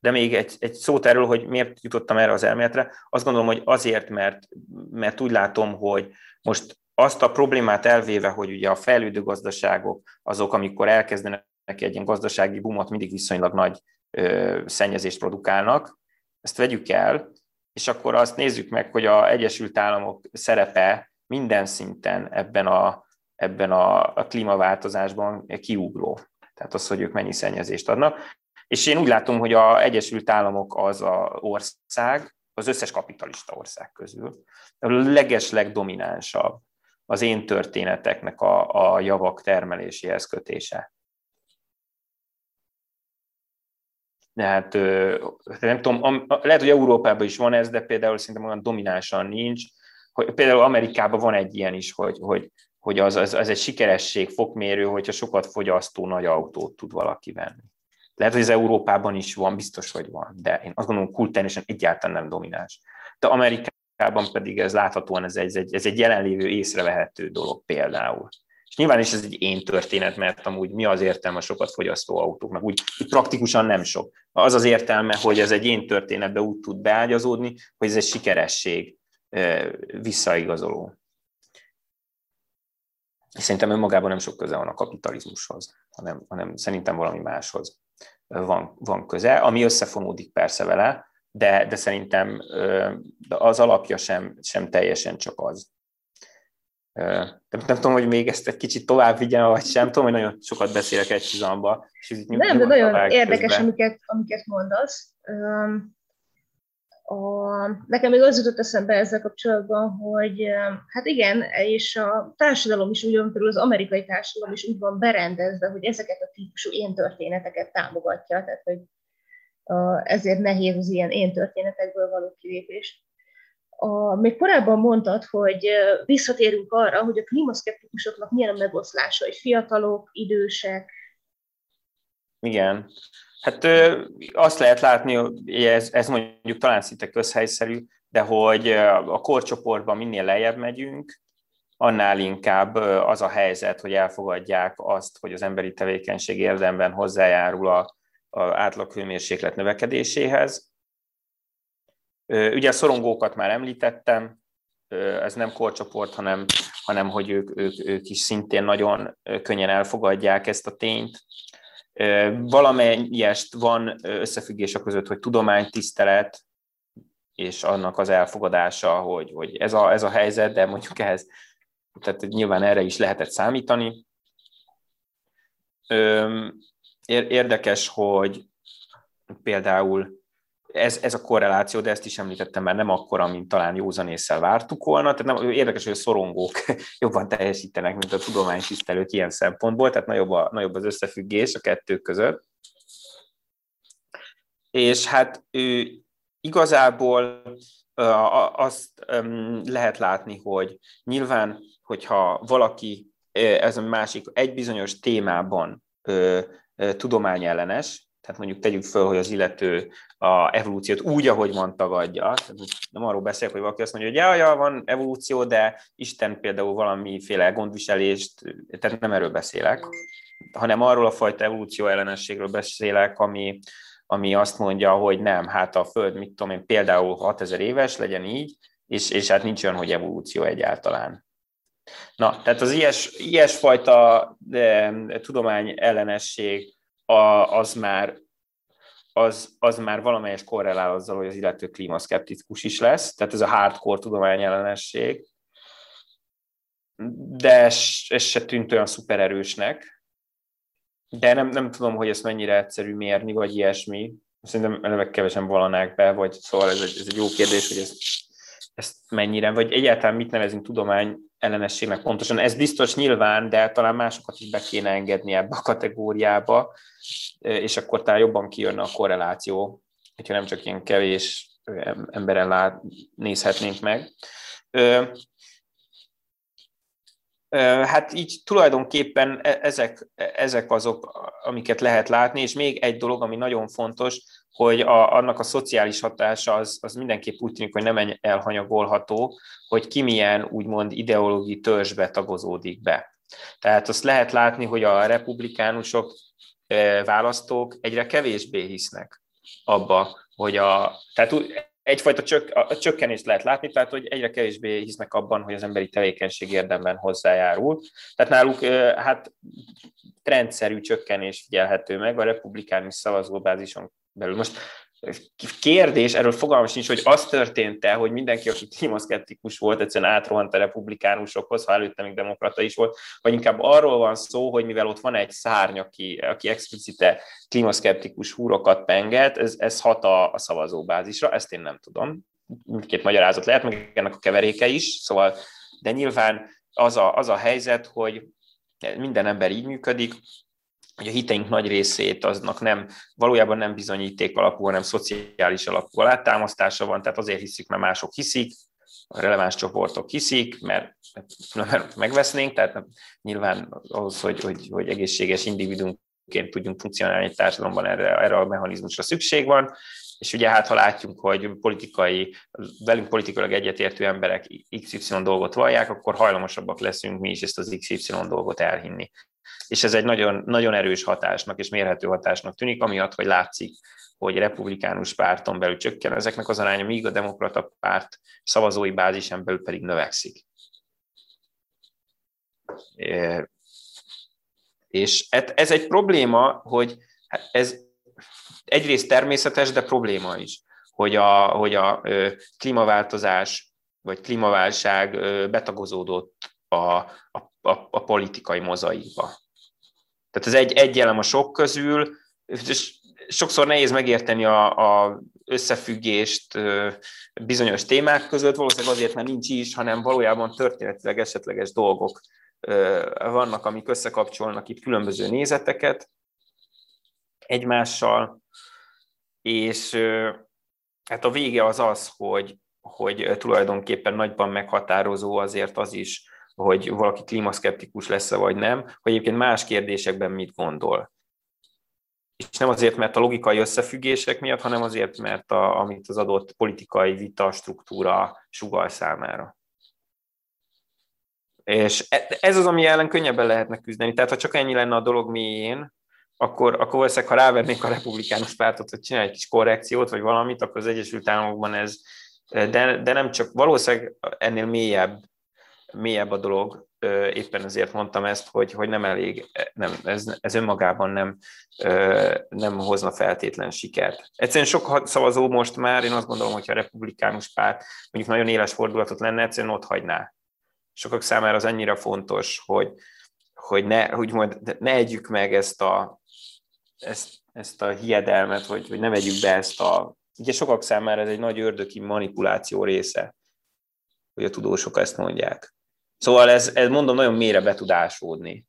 De még egy, egy szót erről, hogy miért jutottam erre az elméletre. Azt gondolom, hogy azért, mert, mert úgy látom, hogy most azt a problémát elvéve, hogy ugye a fejlődő gazdaságok azok, amikor elkezdenek egy ilyen gazdasági bumot, mindig viszonylag nagy ö, szennyezést produkálnak, ezt vegyük el, és akkor azt nézzük meg, hogy a Egyesült Államok szerepe minden szinten ebben a, ebben a, a klímaváltozásban kiugró. Tehát az, hogy ők mennyi szennyezést adnak. És én úgy látom, hogy a Egyesült Államok az a ország, az összes kapitalista ország közül, a leges legdominánsabb az én történeteknek a, a javak termeléséhez kötése. De hát nem tudom, lehet, hogy Európában is van ez, de például szerintem olyan dominánsan nincs. Hogy például Amerikában van egy ilyen is, hogy, hogy, hogy az, az, az egy sikeresség fokmérő, hogyha sokat fogyasztó nagy autót tud valaki venni. Lehet, hogy az Európában is van, biztos, hogy van, de én azt gondolom, kultúrányosan egyáltalán nem domináns. De Amerikában Amerikában pedig ez láthatóan ez egy, egy, ez egy jelenlévő észrevehető dolog például. És nyilván is ez egy én történet, mert amúgy mi az értelme a sokat fogyasztó autóknak? Úgy, úgy praktikusan nem sok. Az az értelme, hogy ez egy én történetbe úgy tud beágyazódni, hogy ez egy sikeresség visszaigazoló. És szerintem önmagában nem sok köze van a kapitalizmushoz, hanem, hanem szerintem valami máshoz van, van köze, ami összefonódik persze vele, de, de szerintem az alapja sem, sem teljesen csak az. Nem, nem tudom, hogy még ezt egy kicsit tovább vigyen, vagy sem. Tudom, hogy nagyon sokat beszélek egy tizamba. Nem, de nagyon érdekes, amiket, amiket mondasz. A, nekem még az jutott eszembe ezzel kapcsolatban, hogy hát igen, és a társadalom is úgy van, például az amerikai társadalom is úgy van berendezve, hogy ezeket a típusú én történeteket támogatja, tehát hogy ezért nehéz az ilyen én történetekből való kilépés. A, még korábban mondtad, hogy visszatérünk arra, hogy a klímaszkeptikusoknak milyen a megoszlása, hogy fiatalok, idősek. Igen. Hát azt lehet látni, ez, ez mondjuk talán szinte közhelyszerű, de hogy a korcsoportban minél lejjebb megyünk, annál inkább az a helyzet, hogy elfogadják azt, hogy az emberi tevékenység érdemben hozzájárul a az átlag hőmérséklet növekedéséhez. Ugye a szorongókat már említettem, ez nem korcsoport, hanem, hanem hogy ők, ők, ők is szintén nagyon könnyen elfogadják ezt a tényt. Valamelyest van összefüggés a között, hogy tudománytisztelet, és annak az elfogadása, hogy, hogy ez, a, ez a helyzet, de mondjuk ehhez, tehát nyilván erre is lehetett számítani. Érdekes, hogy például ez, ez a korreláció, de ezt is említettem már nem akkora, mint talán józanésszel vártuk volna. Tehát nem, érdekes, hogy a szorongók jobban teljesítenek, mint a tudománytisztelők ilyen szempontból, tehát nagyobb, a, nagyobb az összefüggés a kettő között. És hát ő igazából azt lehet látni, hogy nyilván, hogyha valaki ez a másik egy bizonyos témában tudományellenes, tehát mondjuk tegyük föl, hogy az illető a evolúciót úgy, ahogy van, tagadja. Nem arról beszél, hogy valaki azt mondja, hogy ja, ja, van evolúció, de Isten például valamiféle gondviselést, tehát nem erről beszélek, hanem arról a fajta evolúció ellenességről beszélek, ami, ami azt mondja, hogy nem, hát a Föld, mit tudom én, például 6000 éves, legyen így, és, és hát nincs olyan, hogy evolúció egyáltalán. Na, tehát az ilyes, ilyesfajta de, tudomány ellenesség a, az már az, az már valamelyes korrelál azzal, hogy az illető klímaszkeptikus is lesz, tehát ez a hardcore tudományellenesség, de ez, ez se tűnt olyan szupererősnek, de nem, nem tudom, hogy ezt mennyire egyszerű mérni, vagy ilyesmi. Szerintem eleve kevesen valanák be, vagy szóval ez egy, ez egy jó kérdés, hogy ezt, ezt mennyire, vagy egyáltalán mit nevezünk tudomány ellenességnek pontosan. Ez biztos nyilván, de talán másokat is be kéne engedni ebbe a kategóriába, és akkor talán jobban kijönne a korreláció, hogyha nem csak ilyen kevés emberen lát, nézhetnénk meg. Hát így tulajdonképpen e, ezek, ezek azok, amiket lehet látni, és még egy dolog, ami nagyon fontos, hogy a, annak a szociális hatása az, az mindenképp úgy tűnik, hogy nem elhanyagolható, hogy ki milyen úgymond ideológiai törzsbe tagozódik be. Tehát azt lehet látni, hogy a republikánusok választók egyre kevésbé hisznek abba, hogy a, tehát egyfajta csök, a csökkenést lehet látni, tehát hogy egyre kevésbé hisznek abban, hogy az emberi tevékenység érdemben hozzájárul. Tehát náluk hát rendszerű csökkenés figyelhető meg a republikánus szavazóbázison belül. Most kérdés, erről fogalmas nincs, hogy az történt-e, hogy mindenki, aki klímaszkeptikus volt, egyszerűen átrohant a republikánusokhoz, ha előtte még demokrata is volt, vagy inkább arról van szó, hogy mivel ott van egy szárny, aki, aki explicite klímaszkeptikus húrokat penget, ez, ez hat a, a szavazóbázisra, ezt én nem tudom. Mindkét magyarázat lehet, meg ennek a keveréke is, szóval, de nyilván az a, az a helyzet, hogy minden ember így működik, hogy a hiteink nagy részét aznak nem, valójában nem bizonyíték alapú, hanem szociális alapú alátámasztása van, tehát azért hiszik, mert mások hiszik, a releváns csoportok hiszik, mert, mert megvesznénk, tehát nyilván ahhoz, hogy, hogy, hogy egészséges individumként tudjunk funkcionálni egy társadalomban, erre, erre a mechanizmusra szükség van, és ugye hát ha látjuk, hogy politikai, velünk politikailag egyetértő emberek XY dolgot vallják, akkor hajlamosabbak leszünk mi is ezt az XY dolgot elhinni és ez egy nagyon, nagyon erős hatásnak és mérhető hatásnak tűnik, amiatt, hogy látszik, hogy republikánus párton belül csökken ezeknek az aránya, míg a demokrata párt szavazói bázisen belül pedig növekszik. És ez egy probléma, hogy ez egyrészt természetes, de probléma is, hogy a, hogy a klímaváltozás vagy klímaválság betagozódott a, a, a, a politikai mozaikba. Tehát ez egy, egy elem a sok közül, és sokszor nehéz megérteni a, a összefüggést bizonyos témák között, valószínűleg azért, mert nincs is, hanem valójában történetileg esetleges dolgok vannak, amik összekapcsolnak itt különböző nézeteket egymással, és hát a vége az az, hogy, hogy tulajdonképpen nagyban meghatározó azért az is, hogy valaki klímaszkeptikus lesz-e vagy nem, hogy egyébként más kérdésekben mit gondol. És nem azért, mert a logikai összefüggések miatt, hanem azért, mert a, amit az adott politikai vita struktúra sugal számára. És e, ez az, ami ellen könnyebben lehetne küzdeni. Tehát, ha csak ennyi lenne a dolog mélyén, akkor, akkor valószínűleg, ha rávernék a republikánus pártot, hogy csinálj egy kis korrekciót, vagy valamit, akkor az Egyesült Államokban ez, de, de nem csak, valószínűleg ennél mélyebb mélyebb a dolog, éppen ezért mondtam ezt, hogy, hogy nem elég, nem, ez, ez önmagában nem, nem hozna feltétlen sikert. Egyszerűen sok szavazó most már, én azt gondolom, hogyha a republikánus párt mondjuk nagyon éles fordulatot lenne, egyszerűen ott hagyná. Sokak számára az annyira fontos, hogy, hogy ne, úgymond, ne együk meg ezt a, ezt, ezt a hiedelmet, hogy, hogy ne vegyük be ezt a ugye sokak számára ez egy nagy ördöki manipuláció része, hogy a tudósok ezt mondják. Szóval ez, ez mondom, nagyon mélyre be tud ásódni.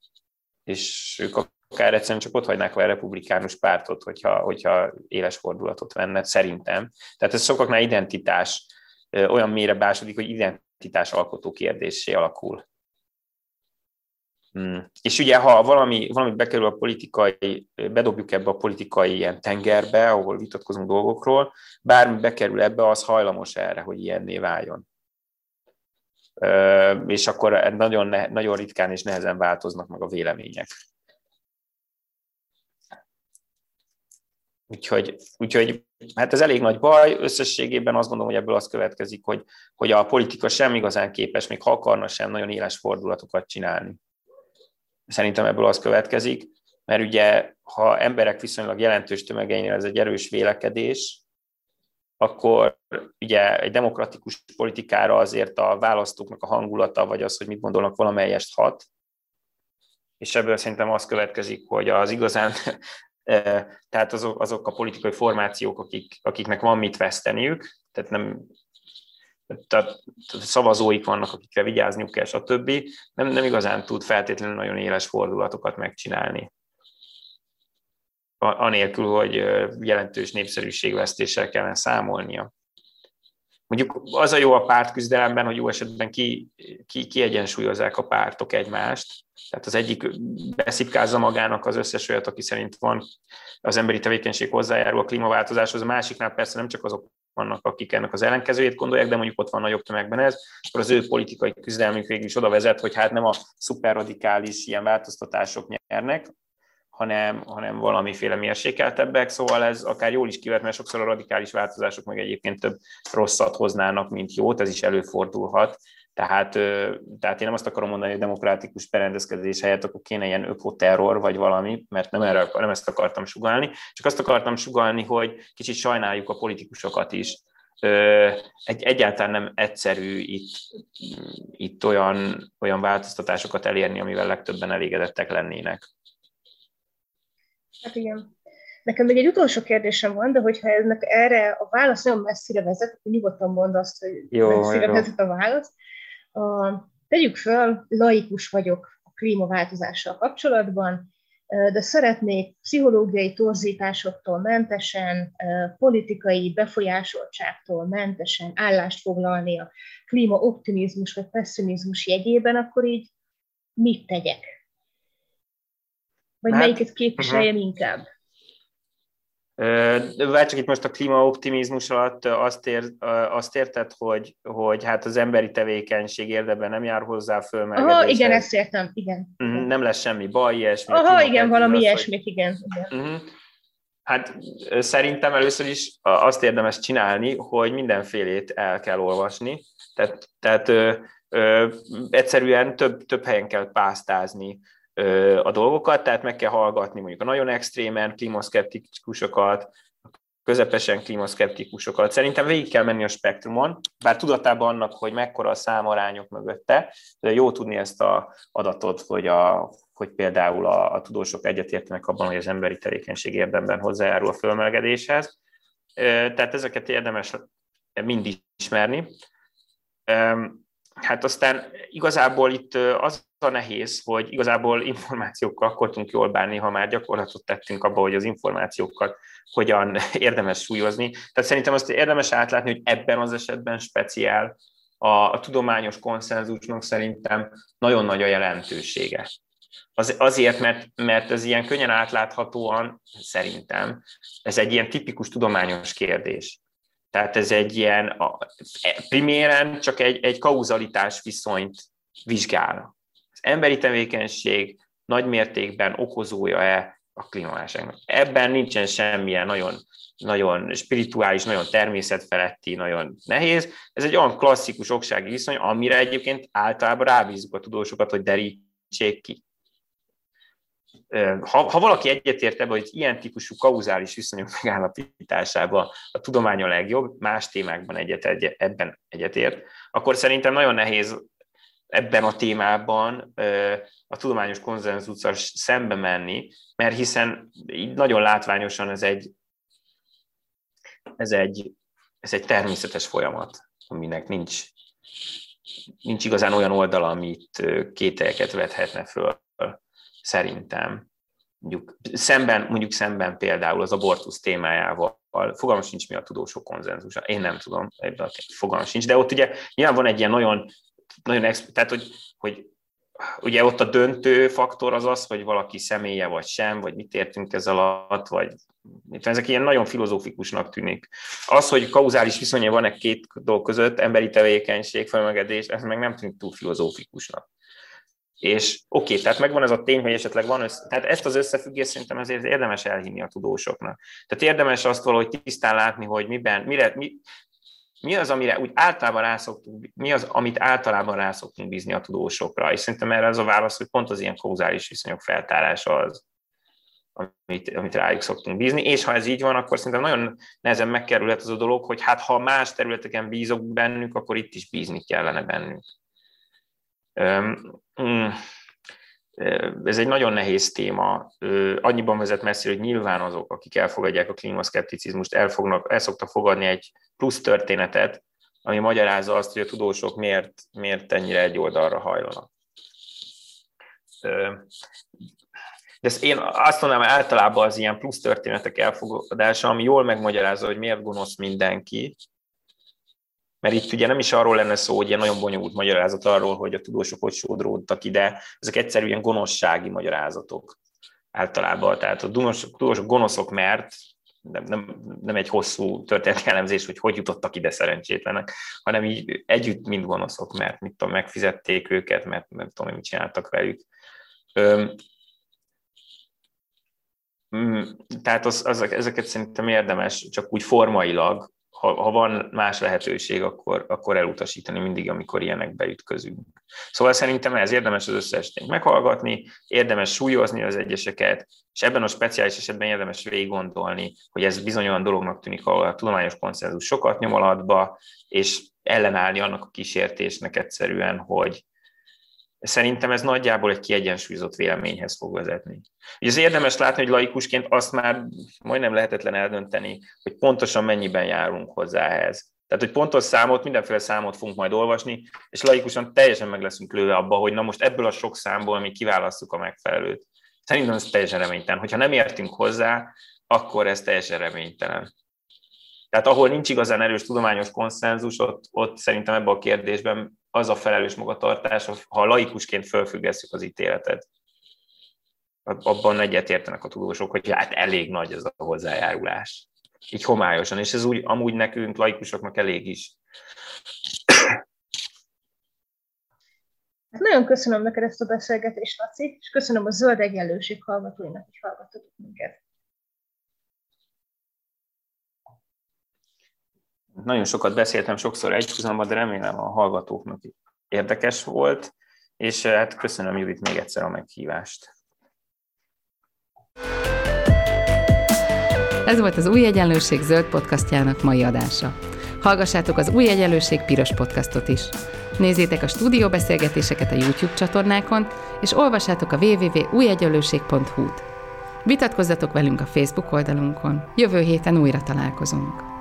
És ők akár egyszerűen csak ott hagynák a republikánus pártot, hogyha, hogyha éles fordulatot venne, szerintem. Tehát ez sokaknál identitás, olyan mélyre básodik, hogy identitás alkotó kérdésé alakul. Hmm. És ugye, ha valami, valami bekerül a politikai, bedobjuk ebbe a politikai ilyen tengerbe, ahol vitatkozunk dolgokról, bármi bekerül ebbe, az hajlamos erre, hogy ilyenné váljon. És akkor nagyon, nagyon ritkán és nehezen változnak meg a vélemények. Úgyhogy, úgyhogy hát ez elég nagy baj, összességében azt gondolom, hogy ebből az következik, hogy, hogy a politika sem igazán képes, még ha akarna sem nagyon éles fordulatokat csinálni. Szerintem ebből az következik, mert ugye, ha emberek viszonylag jelentős tömegeinél ez egy erős vélekedés, akkor ugye egy demokratikus politikára azért a választóknak a hangulata, vagy az, hogy mit gondolnak valamelyest hat, és ebből szerintem az következik, hogy az igazán tehát azok, azok a politikai formációk, akik, akiknek van mit veszteniük, tehát nem tehát szavazóik vannak, akikre vigyázniuk kell, stb. Nem, nem igazán tud feltétlenül nagyon éles fordulatokat megcsinálni. Anélkül, hogy jelentős népszerűségvesztéssel kellene számolnia. Mondjuk az a jó a pártküzdelemben, hogy jó esetben ki, ki, kiegyensúlyozzák a pártok egymást, tehát az egyik beszipkázza magának az összes olyat, aki szerint van az emberi tevékenység hozzájárul a klímaváltozáshoz, a másiknál persze nem csak azok vannak, akik ennek az ellenkezőjét gondolják, de mondjuk ott van nagyobb tömegben ez, akkor az ő politikai küzdelmük végül is oda vezet, hogy hát nem a szuperradikális ilyen változtatások nyernek, hanem, hanem valamiféle mérsékeltebbek, szóval ez akár jól is kivet, mert sokszor a radikális változások meg egyébként több rosszat hoznának, mint jót, ez is előfordulhat. Tehát, tehát én nem azt akarom mondani, hogy demokratikus berendezkedés helyett akkor kéne ilyen ökoterror vagy valami, mert nem, erre, nem ezt akartam sugalni, csak azt akartam sugalni, hogy kicsit sajnáljuk a politikusokat is. Egy, egyáltalán nem egyszerű itt, itt olyan, olyan változtatásokat elérni, amivel legtöbben elégedettek lennének. Hát igen. Nekem még egy utolsó kérdésem van, de hogyha ennek erre a válasz nagyon messzire vezet, akkor nyugodtan mondd azt, hogy jó, messzire jó. vezet a válasz. A, tegyük föl, laikus vagyok a klímaváltozással kapcsolatban, de szeretnék pszichológiai torzításoktól mentesen, politikai befolyásoltságtól mentesen állást foglalni a klímaoptimizmus vagy pessimizmus jegyében, akkor így mit tegyek? Vagy hát, melyiket képviseljen uh-huh. inkább? Vagy csak itt most a klímaoptimizmus alatt azt, ér, azt érted, hogy, hogy hát az emberi tevékenység érdeben nem jár hozzá föl Aha, igen, ezt értem, igen. Uh-huh, nem lesz semmi baj, ilyesmi. Aha, igen, valami ilyesmit, hogy... igen. igen. Uh-huh. Hát szerintem először is azt érdemes csinálni, hogy mindenfélét el kell olvasni, tehát, tehát ö, ö, egyszerűen több, több helyen kell pásztázni a dolgokat, tehát meg kell hallgatni mondjuk a nagyon extrémen klímaszkeptikusokat, közepesen klímaszkeptikusokat. Szerintem végig kell menni a spektrumon, bár tudatában annak, hogy mekkora a számarányok mögötte, de jó tudni ezt a adatot, hogy, a, hogy például a, a tudósok egyetértenek abban, hogy az emberi tevékenység érdemben hozzájárul a fölmelegedéshez. Tehát ezeket érdemes mind ismerni. Hát aztán igazából itt az a nehéz, hogy igazából információkkal akkor tudunk jól bánni, ha már gyakorlatot tettünk abba, hogy az információkat hogyan érdemes súlyozni. Tehát szerintem azt érdemes átlátni, hogy ebben az esetben speciál a, a tudományos konszenzusnak szerintem nagyon nagy a jelentősége. Az, azért, mert, mert ez ilyen könnyen átláthatóan, szerintem, ez egy ilyen tipikus tudományos kérdés. Tehát ez egy ilyen, a, priméren csak egy, egy kauzalitás viszonyt vizsgál. Az emberi tevékenység nagy mértékben okozója-e a klímaválságnak. Ebben nincsen semmilyen nagyon, nagyon spirituális, nagyon természetfeletti, nagyon nehéz. Ez egy olyan klasszikus oksági viszony, amire egyébként általában rábízzuk a tudósokat, hogy derítsék ki ha, ha valaki egyetért ebben, hogy ilyen típusú kauzális viszonyok megállapításában a tudomány a legjobb, más témákban egyet, egy, ebben egyetért, akkor szerintem nagyon nehéz ebben a témában a tudományos konzenzussal szembe menni, mert hiszen így nagyon látványosan ez egy ez egy, ez egy természetes folyamat, aminek nincs, nincs igazán olyan oldala, amit kételyeket vethetne föl, szerintem. Mondjuk szemben, mondjuk szemben például az abortusz témájával, fogalmam sincs mi a tudósok konzenzusa, én nem tudom, fogalmam sincs, de ott ugye nyilván van egy ilyen nagyon, nagyon tehát hogy, hogy ugye ott a döntő faktor az az, hogy valaki személye vagy sem, vagy mit értünk ez alatt, vagy ezek ilyen nagyon filozófikusnak tűnik. Az, hogy kauzális viszonya van-e két dolg között, emberi tevékenység, felmegedés, ez meg nem tűnik túl filozófikusnak. És oké, okay, tehát megvan ez a tény, hogy esetleg van össze, tehát ezt az összefüggést szerintem ezért érdemes elhinni a tudósoknak. Tehát érdemes azt valahogy tisztán látni, hogy miben, mire, mi, mi az, amire úgy általában rászoktunk, mi az, amit általában rászoktunk bízni a tudósokra, és szerintem erre az a válasz, hogy pont az ilyen kauzális viszonyok feltárása az, amit, amit rájuk szoktunk bízni, és ha ez így van, akkor szerintem nagyon nehezen megkerülhet az a dolog, hogy hát ha más területeken bízok bennük, akkor itt is bízni kellene bennük. Mm, ez egy nagyon nehéz téma. Annyiban vezet messzire, hogy nyilván azok, akik elfogadják a klímaszkepticizmust, el, fognak, el szoktak fogadni egy plusz történetet, ami magyarázza azt, hogy a tudósok miért, miért ennyire egy oldalra hajlanak. De én azt mondanám, általában az ilyen plusz történetek elfogadása, ami jól megmagyarázza, hogy miért gonosz mindenki, mert itt ugye nem is arról lenne szó, hogy ilyen nagyon bonyolult magyarázat arról, hogy a tudósok hogy sodródtak ide, ezek egyszerűen gonoszsági magyarázatok általában. Tehát a tudósok gonoszok, mert nem, nem, nem egy hosszú történeti elemzés, hogy hogy jutottak ide szerencsétlenek, hanem így együtt mind gonoszok, mert mit tudom, megfizették őket, mert nem tudom, mit csináltak velük. Öm, tehát az, az, ezeket szerintem érdemes csak úgy formailag ha, ha van más lehetőség, akkor, akkor elutasítani mindig, amikor ilyenekbe ütközünk. Szóval szerintem ez érdemes az összes tényt meghallgatni, érdemes súlyozni az egyeseket, és ebben a speciális esetben érdemes végig gondolni, hogy ez bizony olyan dolognak tűnik, ahol a tudományos konszenzus sokat nyom alatba, és ellenállni annak a kísértésnek egyszerűen, hogy, Szerintem ez nagyjából egy kiegyensúlyozott véleményhez fog vezetni. Ugye az érdemes látni, hogy laikusként azt már majdnem lehetetlen eldönteni, hogy pontosan mennyiben járunk hozzá ehhez. Tehát, hogy pontos számot, mindenféle számot fogunk majd olvasni, és laikusan teljesen meg leszünk lőve abba, hogy na most ebből a sok számból mi kiválasztjuk a megfelelőt. Szerintem ez teljesen reménytelen. Hogyha nem értünk hozzá, akkor ez teljesen reménytelen. Tehát ahol nincs igazán erős tudományos konszenzus, ott, ott szerintem ebben a kérdésben az a felelős magatartás, ha laikusként fölfüggesszük az ítéletet. Abban egyetértenek a tudósok, hogy hát elég nagy ez a hozzájárulás. Így homályosan, és ez úgy amúgy nekünk, laikusoknak elég is. Hát nagyon köszönöm neked ezt a beszélgetést, Laci, és köszönöm a Zöld Egyenlőség hallgatóinak, hogy hallgattatok minket. Nagyon sokat beszéltem sokszor egyhuzamban, de remélem a hallgatóknak érdekes volt, és eh, hát köszönöm Judit még egyszer a meghívást. Ez volt az Új Egyenlőség zöld podcastjának mai adása. Hallgassátok az Új Egyenlőség piros podcastot is. Nézzétek a stúdióbeszélgetéseket a YouTube csatornákon, és olvassátok a www.újegyenlőség.hu-t. Vitatkozzatok velünk a Facebook oldalunkon. Jövő héten újra találkozunk.